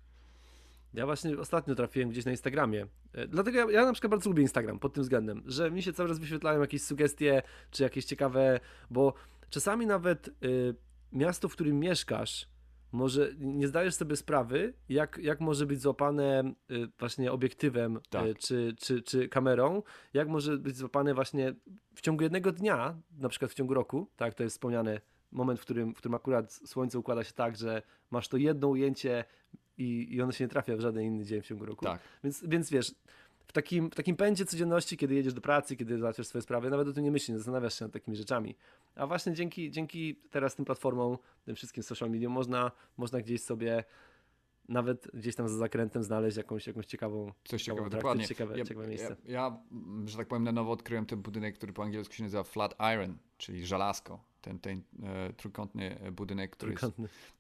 Ja właśnie ostatnio trafiłem gdzieś na Instagramie. E, dlatego ja, ja, na przykład bardzo lubię Instagram pod tym względem, że mi się cały czas wyświetlają jakieś sugestie, czy jakieś ciekawe, bo czasami nawet y, miasto, w którym mieszkasz, może nie zdajesz sobie sprawy, jak, jak może być złapane y, właśnie obiektywem y, tak. czy, czy, czy kamerą, jak może być złapane właśnie w ciągu jednego dnia, na przykład w ciągu roku, tak, to jest wspomniane, moment, w którym, w którym akurat słońce układa się tak, że masz to jedno ujęcie i, i ono się nie trafia w żaden inny dzień w ciągu roku. Tak. Więc, więc wiesz, w takim, w takim pędzie codzienności, kiedy jedziesz do pracy, kiedy załatwiasz swoje sprawy, nawet o tym nie myślisz, nie zastanawiasz się nad takimi rzeczami. A właśnie dzięki, dzięki teraz tym platformom, tym wszystkim social mediom można, można gdzieś sobie nawet gdzieś tam za zakrętem znaleźć jakąś, jakąś ciekawą Coś ciekawego, dokładnie. Ciekawe, ja, ciekawe miejsce. Ja, ja, że tak powiem, na nowo odkryłem ten budynek, który po angielsku się nazywa Flatiron, czyli żelazko. Ten, ten e, trójkątny budynek, który jest,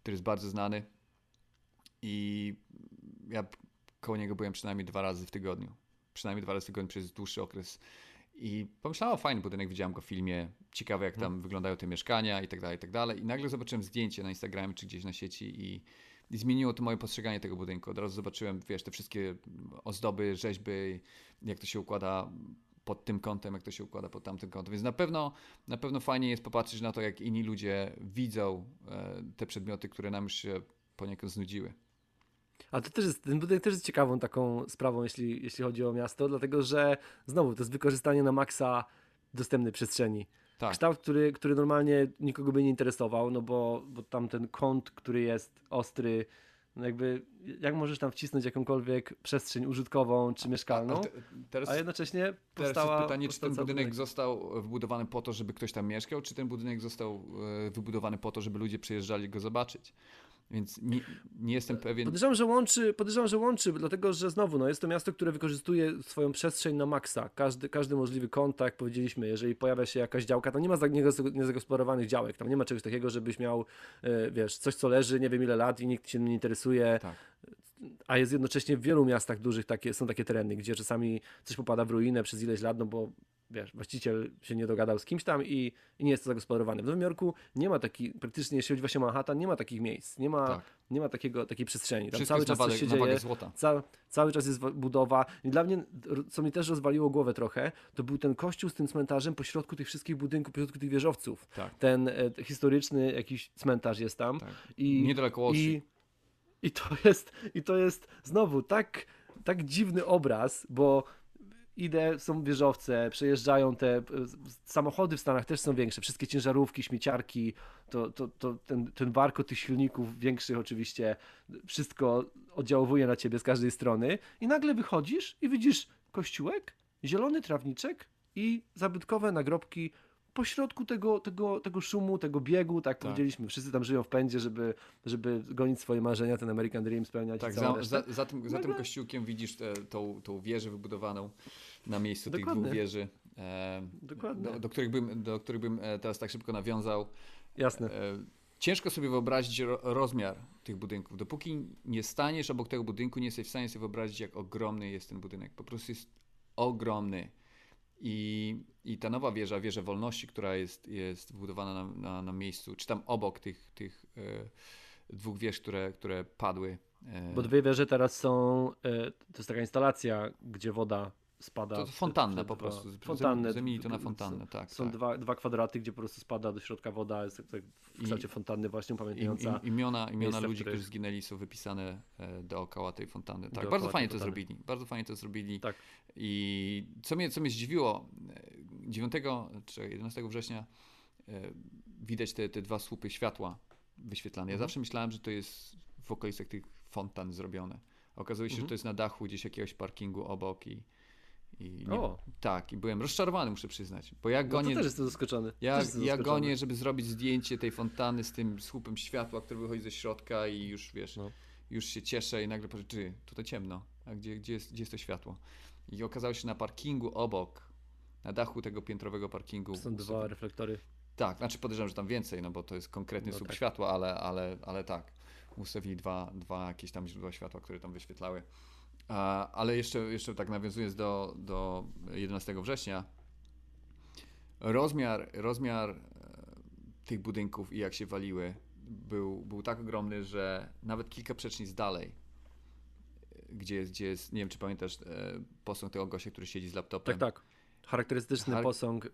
który jest bardzo znany. I ja koło niego byłem przynajmniej dwa razy w tygodniu przynajmniej dwa razy w tygodniu przez dłuższy okres. I pomyślałem, o fajny budynek, widziałem go w filmie, ciekawe jak tam hmm. wyglądają te mieszkania i tak dalej, i tak dalej. I nagle zobaczyłem zdjęcie na Instagramie czy gdzieś na sieci i, i zmieniło to moje postrzeganie tego budynku. Od razu zobaczyłem, wiesz, te wszystkie ozdoby, rzeźby, jak to się układa pod tym kątem, jak to się układa pod tamtym kątem. Więc na pewno, na pewno fajnie jest popatrzeć na to, jak inni ludzie widzą e, te przedmioty, które nam już się poniekąd znudziły. A to też jest, ten budynek też jest ciekawą taką sprawą, jeśli, jeśli chodzi o miasto, dlatego że znowu to jest wykorzystanie na maksa dostępnej przestrzeni. Tak. Kształt, który, który normalnie nikogo by nie interesował, no bo, bo tam ten kąt, który jest ostry, no jakby jak możesz tam wcisnąć jakąkolwiek przestrzeń użytkową czy mieszkalną, a, te, teraz, a jednocześnie powstała... Teraz pytanie, czy ten budynek, budynek został wybudowany po to, żeby ktoś tam mieszkał, czy ten budynek został e, wybudowany po to, żeby ludzie przyjeżdżali go zobaczyć. Więc nie, nie, jestem pewien. Podejrzewam, że łączy, podejrzewam, że łączy, dlatego że znowu no, jest to miasto, które wykorzystuje swoją przestrzeń na maksa. Każdy, każdy możliwy tak jak powiedzieliśmy, jeżeli pojawia się jakaś działka, to nie ma niezagospodarowanych działek. Tam nie ma czegoś takiego, żebyś miał, e, wiesz, coś co leży nie wiem ile lat i nikt się nie interesuje. Tak. A jest jednocześnie w wielu miastach dużych takie, są takie tereny, gdzie czasami coś popada w ruinę przez ileś lat, no bo wiesz, właściciel się nie dogadał z kimś tam i, i nie jest to zagospodarowane. W Nowym Jorku nie ma takich, praktycznie jeśli chodzi właśnie o Manhattan, nie ma takich miejsc, nie ma, tak. nie ma takiego, takiej przestrzeni. Tam cały czas coś się dzieje, ca, cały czas jest budowa i dla mnie, co mi też rozwaliło głowę trochę, to był ten kościół z tym cmentarzem pośrodku tych wszystkich budynków, pośrodku tych wieżowców. Tak. Ten e, historyczny jakiś cmentarz jest tam. Tak. I, Niedaleko i, i to jest, i to jest znowu tak, tak dziwny obraz, bo idę, są wieżowce, przejeżdżają te samochody w Stanach też są większe, wszystkie ciężarówki, śmieciarki, to, to, to ten, ten warko tych silników większych oczywiście, wszystko oddziałuje na ciebie z każdej strony i nagle wychodzisz i widzisz kościółek, zielony trawniczek i zabytkowe nagrobki pośrodku tego, tego, tego szumu, tego biegu, tak, powiedzieliśmy, wszyscy tam żyją w pędzie, żeby, żeby gonić swoje marzenia, ten American Dream spełniać. Tak, za, za, za, tym, za tym Nagle- kościółkiem widzisz tę tą, tą wieżę wybudowaną na miejscu tych Dokładnie. dwóch wieży, e, Dokładnie. do, do, których bym, do których bym e, teraz tak szybko nawiązał. Jasne. E, Ciężko sobie wyobrazić ro, rozmiar tych budynków. Dopóki nie staniesz obok tego budynku, nie jesteś w stanie sobie wyobrazić, jak ogromny jest ten budynek. Po prostu jest ogromny. I, i ta nowa wieża, wieża wolności, która jest, jest wybudowana na, na, na miejscu, czy tam obok tych, tych e, dwóch wież, które, które padły. e, Bo dwie wieże teraz są, e, to jest taka instalacja, gdzie woda spada. To te po prostu. Fontanny. Zamienili to na fontannę, tak. Są tak. Dwa, dwa kwadraty, gdzie po prostu spada do środka woda, jest tak, tak w I- kształcie fontanny właśnie upamiętniająca. im, imiona imiona ludzi, których- którzy zginęli są wypisane e, dookoła tej fontanny. Tak, bardzo fajnie to zrobili. Bardzo fajnie to zrobili. Tak. I co mnie, co mnie zdziwiło, e, 9 czy 11 września e, widać te, te dwa słupy światła wyświetlane. Ja Mhm. zawsze myślałem, że to jest w okolicach tych fontan zrobione. Okazuje się, że Mhm. to jest na dachu gdzieś jakiegoś parkingu obok i, i nie, O, tak, i byłem rozczarowany, muszę przyznać. Bo jak no to gonię, też jestem zaskoczony. ja, jestem ja zaskoczony. gonię, żeby zrobić zdjęcie tej fontanny z tym słupem światła, który wychodzi ze środka i już wiesz, No. już się cieszę i nagle patrzę, ty, tutaj ciemno, a gdzie, gdzie, jest, gdzie jest to światło? I okazało się na parkingu obok, na dachu tego piętrowego parkingu. Są dwa reflektory. Tak, znaczy podejrzewam, że tam więcej, no bo to jest konkretny No słup tak. światła, ale, ale, ale tak, ustawili dwa, dwa jakieś tam źródła światła, które tam wyświetlały. Ale jeszcze, jeszcze tak nawiązując do, do 11 września, rozmiar, rozmiar e, tych budynków i jak się waliły był, był tak ogromny, że nawet kilka przecznic dalej, e, gdzie jest, gdzie jest, nie wiem czy pamiętasz, e, posąg tego gościa, który siedzi z laptopem. Tak, tak. Charakterystyczny Char- posąg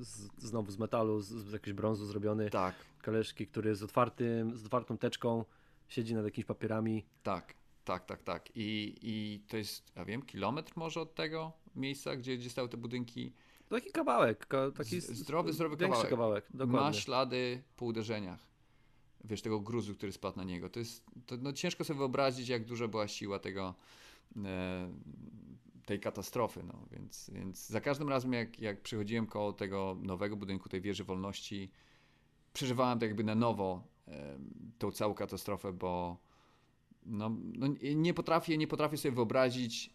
z, znowu z metalu, z, z jakiegoś brązu zrobiony. Tak, Kaleszki, który z otwartym, z otwartą teczką siedzi nad jakimiś papierami. Tak, tak, tak, tak. I, I to jest, ja wiem, kilometr może od tego miejsca, gdzie, gdzie stały te budynki. Taki kawałek, ka, taki zdrowy, zdrowy kawałek. kawałek. Ma ślady po uderzeniach. Wiesz, tego gruzu, który spadł na niego. To jest, to, no ciężko sobie wyobrazić, jak duża była siła tego, e, tej katastrofy, no. Więc, więc za każdym razem, jak, jak przechodziłem koło tego nowego budynku, tej wieży wolności, przeżywałem to jakby na nowo e, tą całą katastrofę, bo no, no, nie potrafię, nie potrafię sobie wyobrazić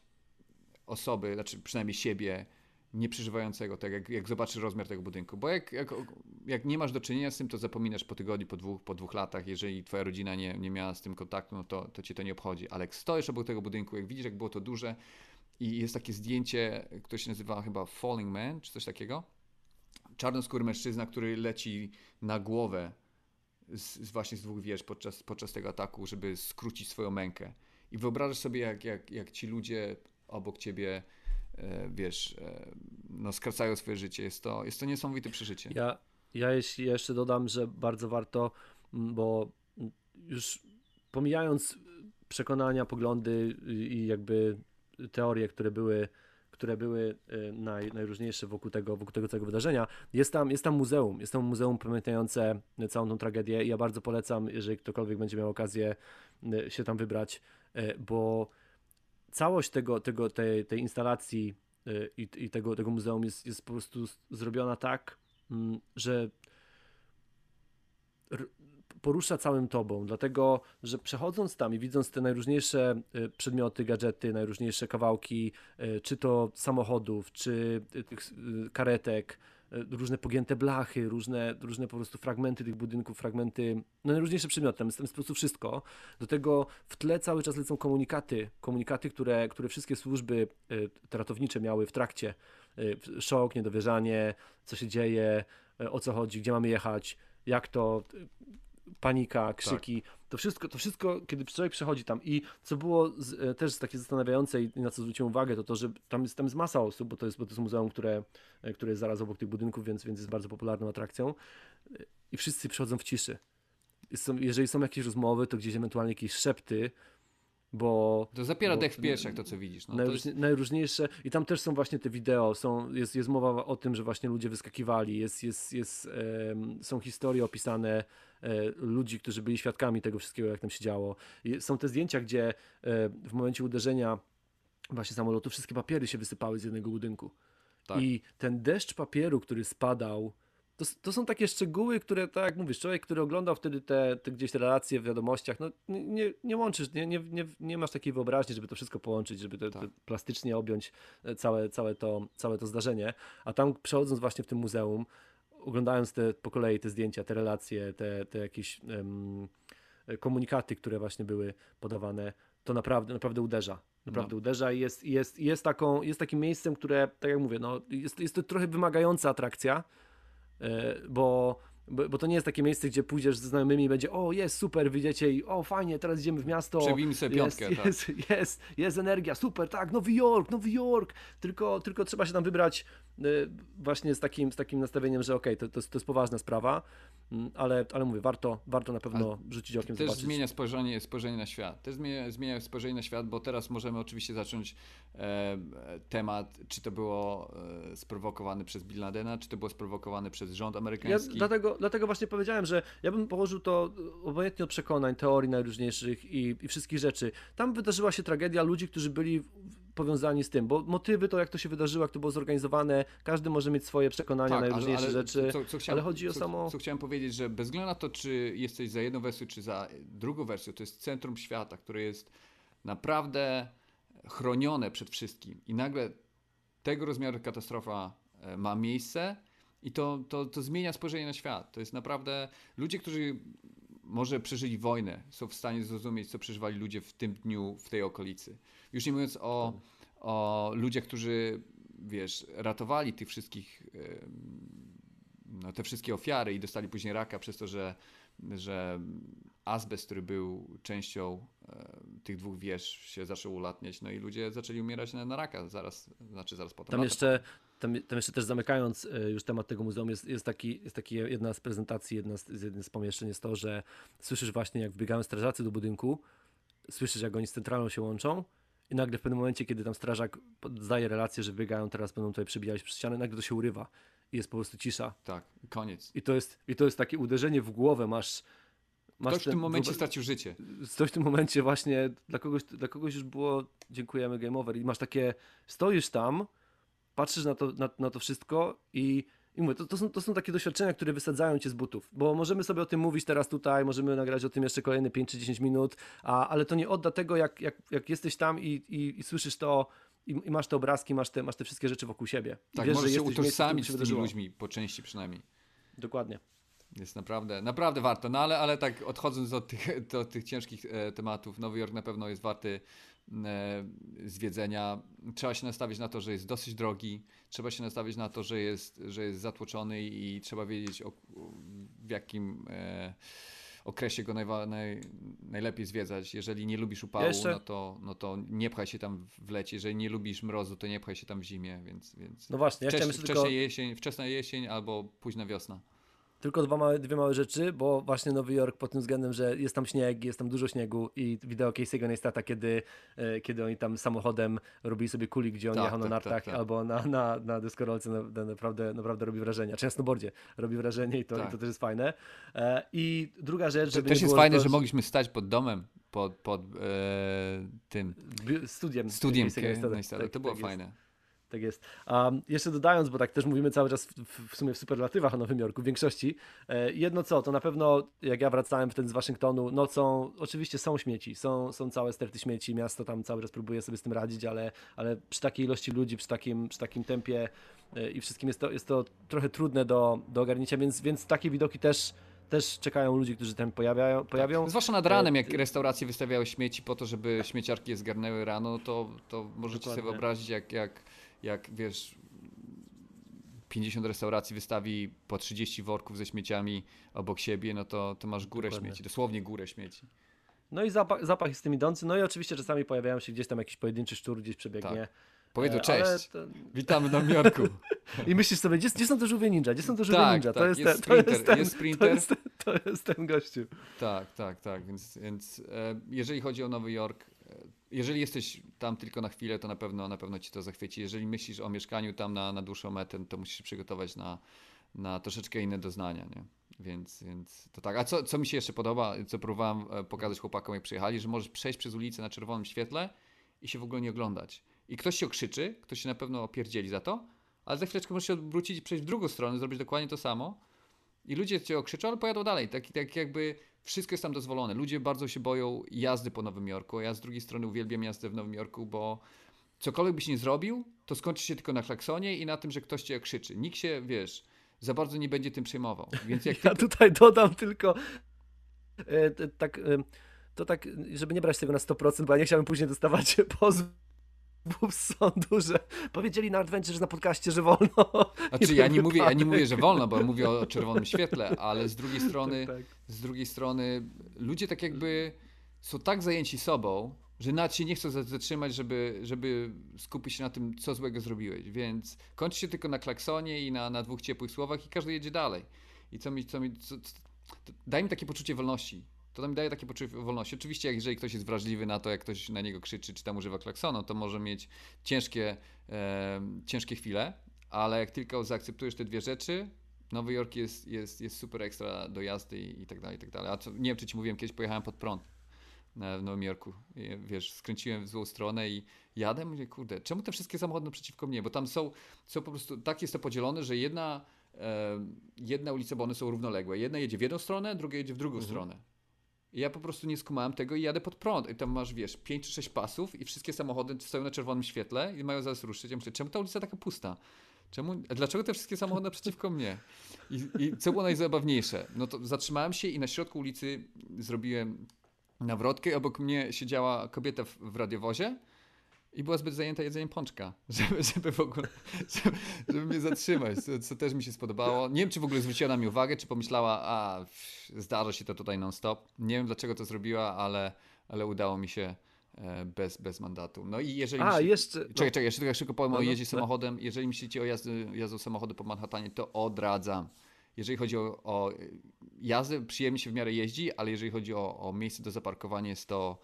osoby, znaczy przynajmniej siebie, nie przeżywającego tego, jak, jak zobaczysz rozmiar tego budynku. Bo jak, jak, jak nie masz do czynienia z tym, to zapominasz po tygodniu, po dwóch, po dwóch latach. Jeżeli twoja rodzina nie, nie miała z tym kontaktu, no to, to cię to nie obchodzi. Ale jak stoisz obok tego budynku, jak widzisz, jak było to duże i jest takie zdjęcie, które się nazywa chyba Falling Man, czy coś takiego. Czarnoskóry mężczyzna, który leci na głowę z, z właśnie z dwóch wież podczas, podczas tego ataku, żeby skrócić swoją mękę. I wyobrażasz sobie, jak, jak, jak ci ludzie obok ciebie, e, wiesz, e, no, skracają swoje życie. Jest to, jest to niesamowite przeżycie. Ja, ja jeśli jeszcze dodam, że bardzo warto, bo już pomijając przekonania, poglądy i jakby teorie, które były, które były y, naj, najróżniejsze wokół tego, wokół tego całego wydarzenia, jest tam, jest tam muzeum, jest tam muzeum pamiętające całą tą tragedię. I ja bardzo polecam, jeżeli ktokolwiek będzie miał okazję y, się tam wybrać, y, bo całość tego, tego, tej, tej instalacji i, i tego, tego muzeum jest, jest po prostu zrobiona tak, mm, że porusza całym tobą, dlatego, że przechodząc tam i widząc te najróżniejsze y, przedmioty, gadżety, najróżniejsze kawałki, y, czy to samochodów, czy y, tych karetek, różne pogięte blachy, różne, różne po prostu fragmenty tych budynków, fragmenty, no najróżniejsze przedmioty, tam jest, tam jest po prostu wszystko. Do tego w tle cały czas lecą komunikaty, komunikaty, które, które wszystkie służby ratownicze miały w trakcie. Szok, niedowierzanie, co się dzieje, o co chodzi, gdzie mamy jechać, jak to, panika, krzyki, to wszystko, to wszystko, kiedy człowiek przechodzi tam i co było z, e, też takie zastanawiające i na co zwróciłem uwagę, to to, że tam jest, tam jest masa osób, bo to jest, bo to jest muzeum, które, e, które jest zaraz obok tych budynków, więc, więc jest bardzo popularną atrakcją E, i wszyscy przychodzą w ciszy. Są, jeżeli są jakieś rozmowy, to gdzieś ewentualnie jakieś szepty, bo... To zapiera bo- dech w piersiach to, co widzisz. No, to jest, Najróżni- Najróżniejsze i tam też są właśnie te wideo, są, jest, jest mowa o tym, że właśnie ludzie wyskakiwali, jest, jest, jest, em, są historie opisane e, ludzi, którzy byli świadkami tego wszystkiego, jak tam się działo. I są te zdjęcia, gdzie e, w momencie uderzenia właśnie samolotu wszystkie papiery się wysypały z jednego budynku. Tak. I ten deszcz papieru, który spadał, to, to są takie szczegóły, które, tak jak mówisz, człowiek, który oglądał wtedy te, te gdzieś te relacje w wiadomościach, no nie, nie, nie łączysz, nie, nie, nie, nie masz takiej wyobraźni, żeby to wszystko połączyć, żeby to, Tak. to plastycznie objąć e, całe, całe, to, całe to zdarzenie. A tam przechodząc właśnie w tym muzeum, oglądając te po kolei te zdjęcia, te relacje, te, te jakieś em, komunikaty, które właśnie były podawane, to naprawdę, naprawdę uderza. Naprawdę No. uderza i jest, jest, jest, taką, jest takim miejscem, które, tak jak mówię, no, jest, jest to trochę wymagająca atrakcja, e, bo, bo, bo to nie jest takie miejsce, gdzie pójdziesz ze znajomymi i będzie o, jest super, wyjdziecie i o, fajnie, teraz idziemy w miasto. Przebijmy sobie jest, piątkę, tak. jest, jest, jest energia, super, tak, Nowy Jork, Nowy Jork, tylko, tylko trzeba się tam wybrać właśnie z takim, z takim nastawieniem, że okej, to, to, jest- to jest poważna sprawa, mm, ale, ale mówię, warto, warto na pewno rzucić okiem, też zobaczyć. zmienia spojrzenie, spojrzenie na świat. Też zmienia, zmienia spojrzenie na świat, bo teraz możemy oczywiście zacząć e, temat, czy to było e, sprowokowane przez Bill Ladena, czy to było sprowokowane przez rząd Ja amerykański. dlatego, dlatego właśnie powiedziałem, że ja bym położył to obojętnie od przekonań, teorii najróżniejszych i, i wszystkich rzeczy. Tam wydarzyła się tragedia ludzi, którzy byli w- powiązani z tym, bo motywy to, jak to się wydarzyło, jak to było zorganizowane, każdy może mieć swoje przekonania, najróżniejsze rzeczy, co, co chciałem, ale chodzi o co, samo... Co chciałem powiedzieć, że bez względu na to, czy jesteś za jedną wersję, czy za drugą wersję, to jest centrum świata, które jest naprawdę chronione przed wszystkim. I nagle tego rozmiaru katastrofa e, ma miejsce i to, to, to zmienia spojrzenie na świat. To jest naprawdę ludzie, którzy może przeżyli wojnę, są w stanie zrozumieć, co przeżywali ludzie w tym dniu, w tej okolicy. Już nie mówiąc o, o ludziach, którzy, wiesz, ratowali tych wszystkich, no, te wszystkie ofiary i dostali później raka przez to, że, że azbest, który był częścią tych dwóch wież, się zaczął ulatniać, no i ludzie zaczęli umierać na, na raka zaraz, znaczy zaraz potem. Tam lata jeszcze, tam, tam jeszcze też zamykając e, już temat tego muzeum, jest, jest, taki, jest taki jedna z prezentacji, jedna z, jednym z pomieszczeń jest to, że słyszysz właśnie jak wbiegają strażacy do budynku, słyszysz jak oni z centralą się łączą i nagle w pewnym momencie, kiedy tam strażak zdaje relację, że biegają, teraz będą tutaj przebijać przez ścianę, nagle to się urywa i jest po prostu cisza. Tak, koniec. I to jest, i to jest takie uderzenie w głowę, masz... masz Ktoś w tym momencie wyobraź- stracił życie. coś w tym momencie właśnie dla kogoś, dla kogoś już było dziękujemy game over i masz takie, stoisz tam, patrzysz na to, na, na to wszystko i, i mówię, to, to, są, to są takie doświadczenia, które wysadzają cię z butów, bo możemy sobie o tym mówić teraz tutaj, możemy nagrać o tym jeszcze kolejne 5 czy 10 minut, a, ale to nie odda tego, jak, jak, jak jesteś tam i, i, i słyszysz to i, i masz te obrazki, masz te, masz te wszystkie rzeczy wokół siebie. Tak, wiesz, możesz że się utożsamić z tymi ludźmi, po części przynajmniej. Dokładnie. Jest naprawdę, naprawdę warto. No ale, ale tak odchodząc od tych, do tych ciężkich e, tematów, Nowy Jork na pewno jest warty zwiedzenia. Trzeba się nastawić na to, że jest dosyć drogi. Trzeba się nastawić na to, że jest, że jest zatłoczony i trzeba wiedzieć o, w jakim e, okresie go najwa, naj, najlepiej zwiedzać. Jeżeli nie lubisz upału, jeszcze- no, to, no to nie pchaj się tam w lecie. Jeżeli nie lubisz mrozu, to nie pchaj się tam w zimie, więc, więc No właśnie, ja wcześ, wcześniej tylko... jesień, wczesna jesień albo późna wiosna. Tylko dwa małe, dwie małe rzeczy, bo właśnie Nowy Jork pod tym względem, że jest tam śnieg, jest tam dużo śniegu i wideo Casey'ego Neistata, kiedy, e, kiedy oni tam samochodem robili sobie kuli, gdzie on Tak, jechał na tak, nartach tak, tak. albo na, na, na deskorolce, na, na, naprawdę, naprawdę robi wrażenie. Czy na snowboardzie robi wrażenie i to, Tak. i to też jest fajne. E, I druga rzecz, To żeby też jest było fajne, to, że mogliśmy stać pod domem, pod, pod e, tym studiem, studiem Neistata. Tak, To było tak jest. fajne. Tak jest. A jeszcze dodając, bo tak też mówimy cały czas w, w, w sumie w superlatywach o Nowym Jorku, w większości. E, jedno co, to na pewno jak ja wracałem wtedy z Waszyngtonu, nocą oczywiście są śmieci, są, są całe sterty śmieci, miasto tam cały czas próbuje sobie z tym radzić, ale, ale przy takiej ilości ludzi, przy takim, przy takim tempie e, i wszystkim jest to, jest to trochę trudne do, do ogarnięcia, więc, więc takie widoki też, też czekają ludzi, którzy tam pojawiają. pojawią. Zwłaszcza nad ranem, E, jak restauracje wystawiały śmieci po to, żeby śmieciarki je zgarnęły rano, to, to możecie sobie Dokładnie. wyobrazić, jak, jak, jak wiesz, 50 restauracji wystawi po 30 worków ze śmieciami obok siebie, no to, to masz górę Dokładnie. śmieci, dosłownie górę śmieci. No i zapach, zapach jest tym idący, no i oczywiście czasami pojawiają się gdzieś tam jakiś pojedynczy szczur, gdzieś przebiegnie. Powiedzą E, cześć, to- witamy Nowym Jorku. I myślisz sobie, gdzie, gdzie są te żółwie ninja? Gdzie są te żółwie Tak, ninja? To tak, jest, jest ten, to sprinter, jest ten, jest To sprinter. jest, ten, to jest ten gościu. Tak, tak, tak. Więc, więc e, jeżeli chodzi o Nowy Jork, jeżeli jesteś tam tylko na chwilę, to na pewno, na pewno ci to zachwyci. Jeżeli myślisz o mieszkaniu tam na, na dłuższą metę, to musisz się przygotować na, na troszeczkę inne doznania, nie? Więc, więc to tak. A co, co mi się jeszcze podoba, co próbowałem e, pokazać chłopakom, jak przyjechali, że możesz przejść przez ulicę na czerwonym świetle i się w ogóle nie oglądać. I ktoś się okrzyczy, ktoś się na pewno opierdzieli za to, ale za chwileczkę możesz się odwrócić przejść w drugą stronę, zrobić dokładnie to samo. I ludzie cię okrzyczą, ale pojadą dalej. Tak, tak jakby wszystko jest tam dozwolone. Ludzie bardzo się boją jazdy po Nowym Jorku. Ja z drugiej strony uwielbiam jazdę w Nowym Jorku, bo cokolwiek byś nie zrobił, to skończy się tylko na klaksonie i na tym, że ktoś cię krzyczy. Nikt się, wiesz, za bardzo nie będzie tym przejmował. Więc jak ja ty... tutaj dodam tylko e, tak, e, to tak, żeby nie brać tego na 100%, bo ja nie chciałbym później dostawać pozwu z sądu, że powiedzieli na Adventure na podcaście, że wolno. Znaczy ja nie, mówię, ja nie mówię, że wolno, bo mówię o czerwonym świetle, ale z drugiej strony, tak. z drugiej strony ludzie tak jakby są tak zajęci sobą, że nawet się nie chcą zatrzymać, żeby, żeby skupić się na tym, co złego zrobiłeś. Więc kończy się tylko na klaksonie i na, na dwóch ciepłych słowach i każdy jedzie dalej. I co mi, co mi co, daj mi takie poczucie wolności. To mi daje takie poczucie wolności. Oczywiście, jeżeli ktoś jest wrażliwy na to, jak ktoś na niego krzyczy, czy tam używa klaksonu, to może mieć ciężkie, e, ciężkie chwile, ale jak tylko zaakceptujesz te dwie rzeczy, Nowy Jork jest, jest, jest super ekstra do jazdy i, i tak dalej, i tak dalej. A co, nie wiem, czy ci mówiłem, kiedyś pojechałem pod prąd w Nowym Jorku. Wiesz, skręciłem w złą stronę i jadę, mówię, kurde, czemu te wszystkie samochody przeciwko mnie? Bo tam są, są po prostu, tak jest to podzielone, że jedna, e, jedna ulica, bo one są równoległe. Jedna jedzie w jedną stronę, druga jedzie w drugą mhm. stronę. Ja po prostu nie skumałem tego i jadę pod prąd. I tam masz, wiesz, 5 czy 6 pasów i wszystkie samochody stoją na czerwonym świetle i mają zaraz ruszyć. Ja myślę, czemu ta ulica taka pusta? Czemu, dlaczego te wszystkie samochody przeciwko mnie? I, I co było najzabawniejsze? No to zatrzymałem się i na środku ulicy zrobiłem nawrotkę. Obok mnie siedziała kobieta w, w radiowozie i była zbyt zajęta jedzeniem pączka, żeby, żeby w ogóle, żeby, żeby mnie zatrzymać, co, co, też mi się spodobało. Nie wiem, czy w ogóle zwróciła na mnie uwagę, czy pomyślała, a zdarza się to tutaj non-stop. Nie wiem, dlaczego to zrobiła, ale, ale udało mi się e, bez, bez mandatu. No i jeżeli... A, jeszcze... Czekaj, no. czekaj, jeszcze tylko szybko powiem no, o no, jeździe no. samochodem. Jeżeli myślicie o jazdy, jazdą samochody po Manhattanie, to odradzam. Jeżeli chodzi o, o jazdę, przyjemnie się w miarę jeździ, ale jeżeli chodzi o, o miejsce do zaparkowania, jest to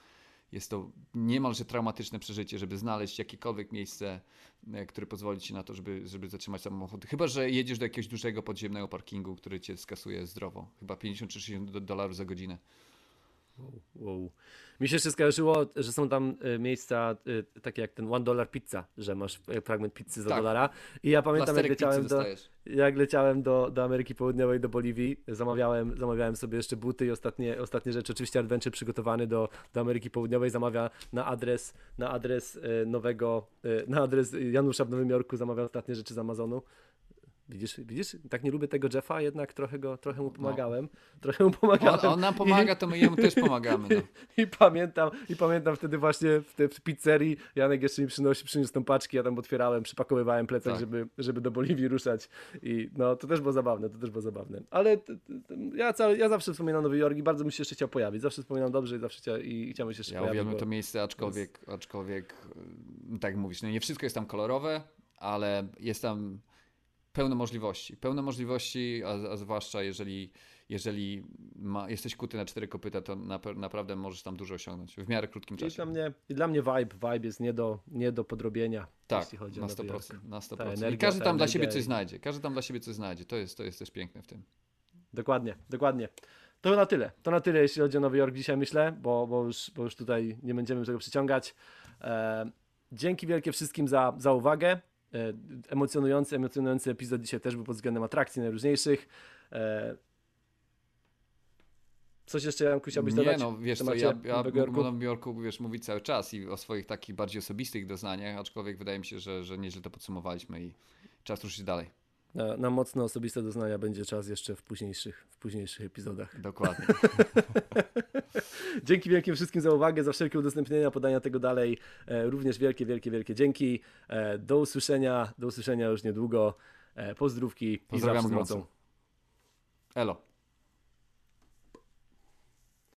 jest to niemalże traumatyczne przeżycie, żeby znaleźć jakiekolwiek miejsce, e, które pozwoli ci na to, żeby, żeby zatrzymać samochód. Chyba, że jedziesz do jakiegoś dużego podziemnego parkingu, który cię skasuje zdrowo. Chyba 50 czy 60 dolarów za godzinę. Wow, wow. Mi się jeszcze skojarzyło, że są tam e, miejsca e, takie jak ten One Dollar Pizza, że masz e, fragment pizzy za tak. dolara. I ja pamiętam, jak leciałem, do, jak leciałem do, do Ameryki Południowej, do Boliwii, zamawiałem, zamawiałem sobie jeszcze buty i ostatnie, ostatnie rzeczy. Oczywiście Adventure przygotowany do, do Ameryki Południowej zamawia na adres, na adres nowego, na adres Janusza w Nowym Jorku, zamawia ostatnie rzeczy z Amazonu. Widzisz, widzisz, tak nie lubię tego Jeffa, jednak trochę, go, trochę mu no. pomagałem. No. Trochę mu pomagałem. On, on nam pomaga, I, to my jemu też pomagamy. No. I, I, pamiętam, I pamiętam wtedy właśnie w, te, w pizzerii Janek jeszcze mi przynosi, przyniósł tą paczki, ja tam otwierałem, przypakowywałem plecak, tak. żeby, żeby do Boliwii ruszać. I no, to też było zabawne, to też było zabawne. Ale t, t, ja, cały, ja zawsze wspominam Nowy Jork i bardzo mi się jeszcze chciał pojawić. Zawsze wspominam dobrze i zawsze chcia, i, i chciałem się jeszcze ja pojawić. Ja uwielbiam to miejsce, aczkolwiek, aczkolwiek tak mówisz, no nie wszystko jest tam kolorowe, ale jest tam pełne możliwości. Pełne możliwości, a, a zwłaszcza jeżeli, jeżeli ma, jesteś kuty na cztery kopyta, to na, naprawdę możesz tam dużo osiągnąć w miarę krótkim czasie. I dla mnie, i dla mnie vibe, vibe jest nie do, nie do podrobienia. Tak, jeśli chodzi na 100%. Na 100%. Energia, I każdy tam dla siebie coś znajdzie. Każdy tam dla siebie coś znajdzie. To jest, to jest też piękne w tym. Dokładnie, dokładnie. To na tyle. To na tyle, jeśli chodzi o Nowy Jork dzisiaj, myślę, bo, bo, już, bo już tutaj nie będziemy tego przyciągać. E, dzięki wielkie wszystkim za, za uwagę. E, emocjonujący, emocjonujący epizod dzisiaj też był pod względem atrakcji najróżniejszych. E, coś jeszcze, Janku, chciałbyś dodać? Nie, no wiesz co, ja, ja Nowym Jorku wiesz, mówić cały czas i o swoich takich bardziej osobistych doznaniach, aczkolwiek wydaje mi się, że, że nieźle to podsumowaliśmy i czas ruszyć dalej. Na, na mocno osobiste doznania będzie czas jeszcze w późniejszych, w późniejszych epizodach. Dokładnie. dzięki wielkie wszystkim za uwagę, za wszelkie udostępnienia, podania tego dalej. E, również wielkie, wielkie, wielkie dzięki. E, do usłyszenia, do usłyszenia już niedługo. E, pozdrówki Pozdrawiam i za Elo.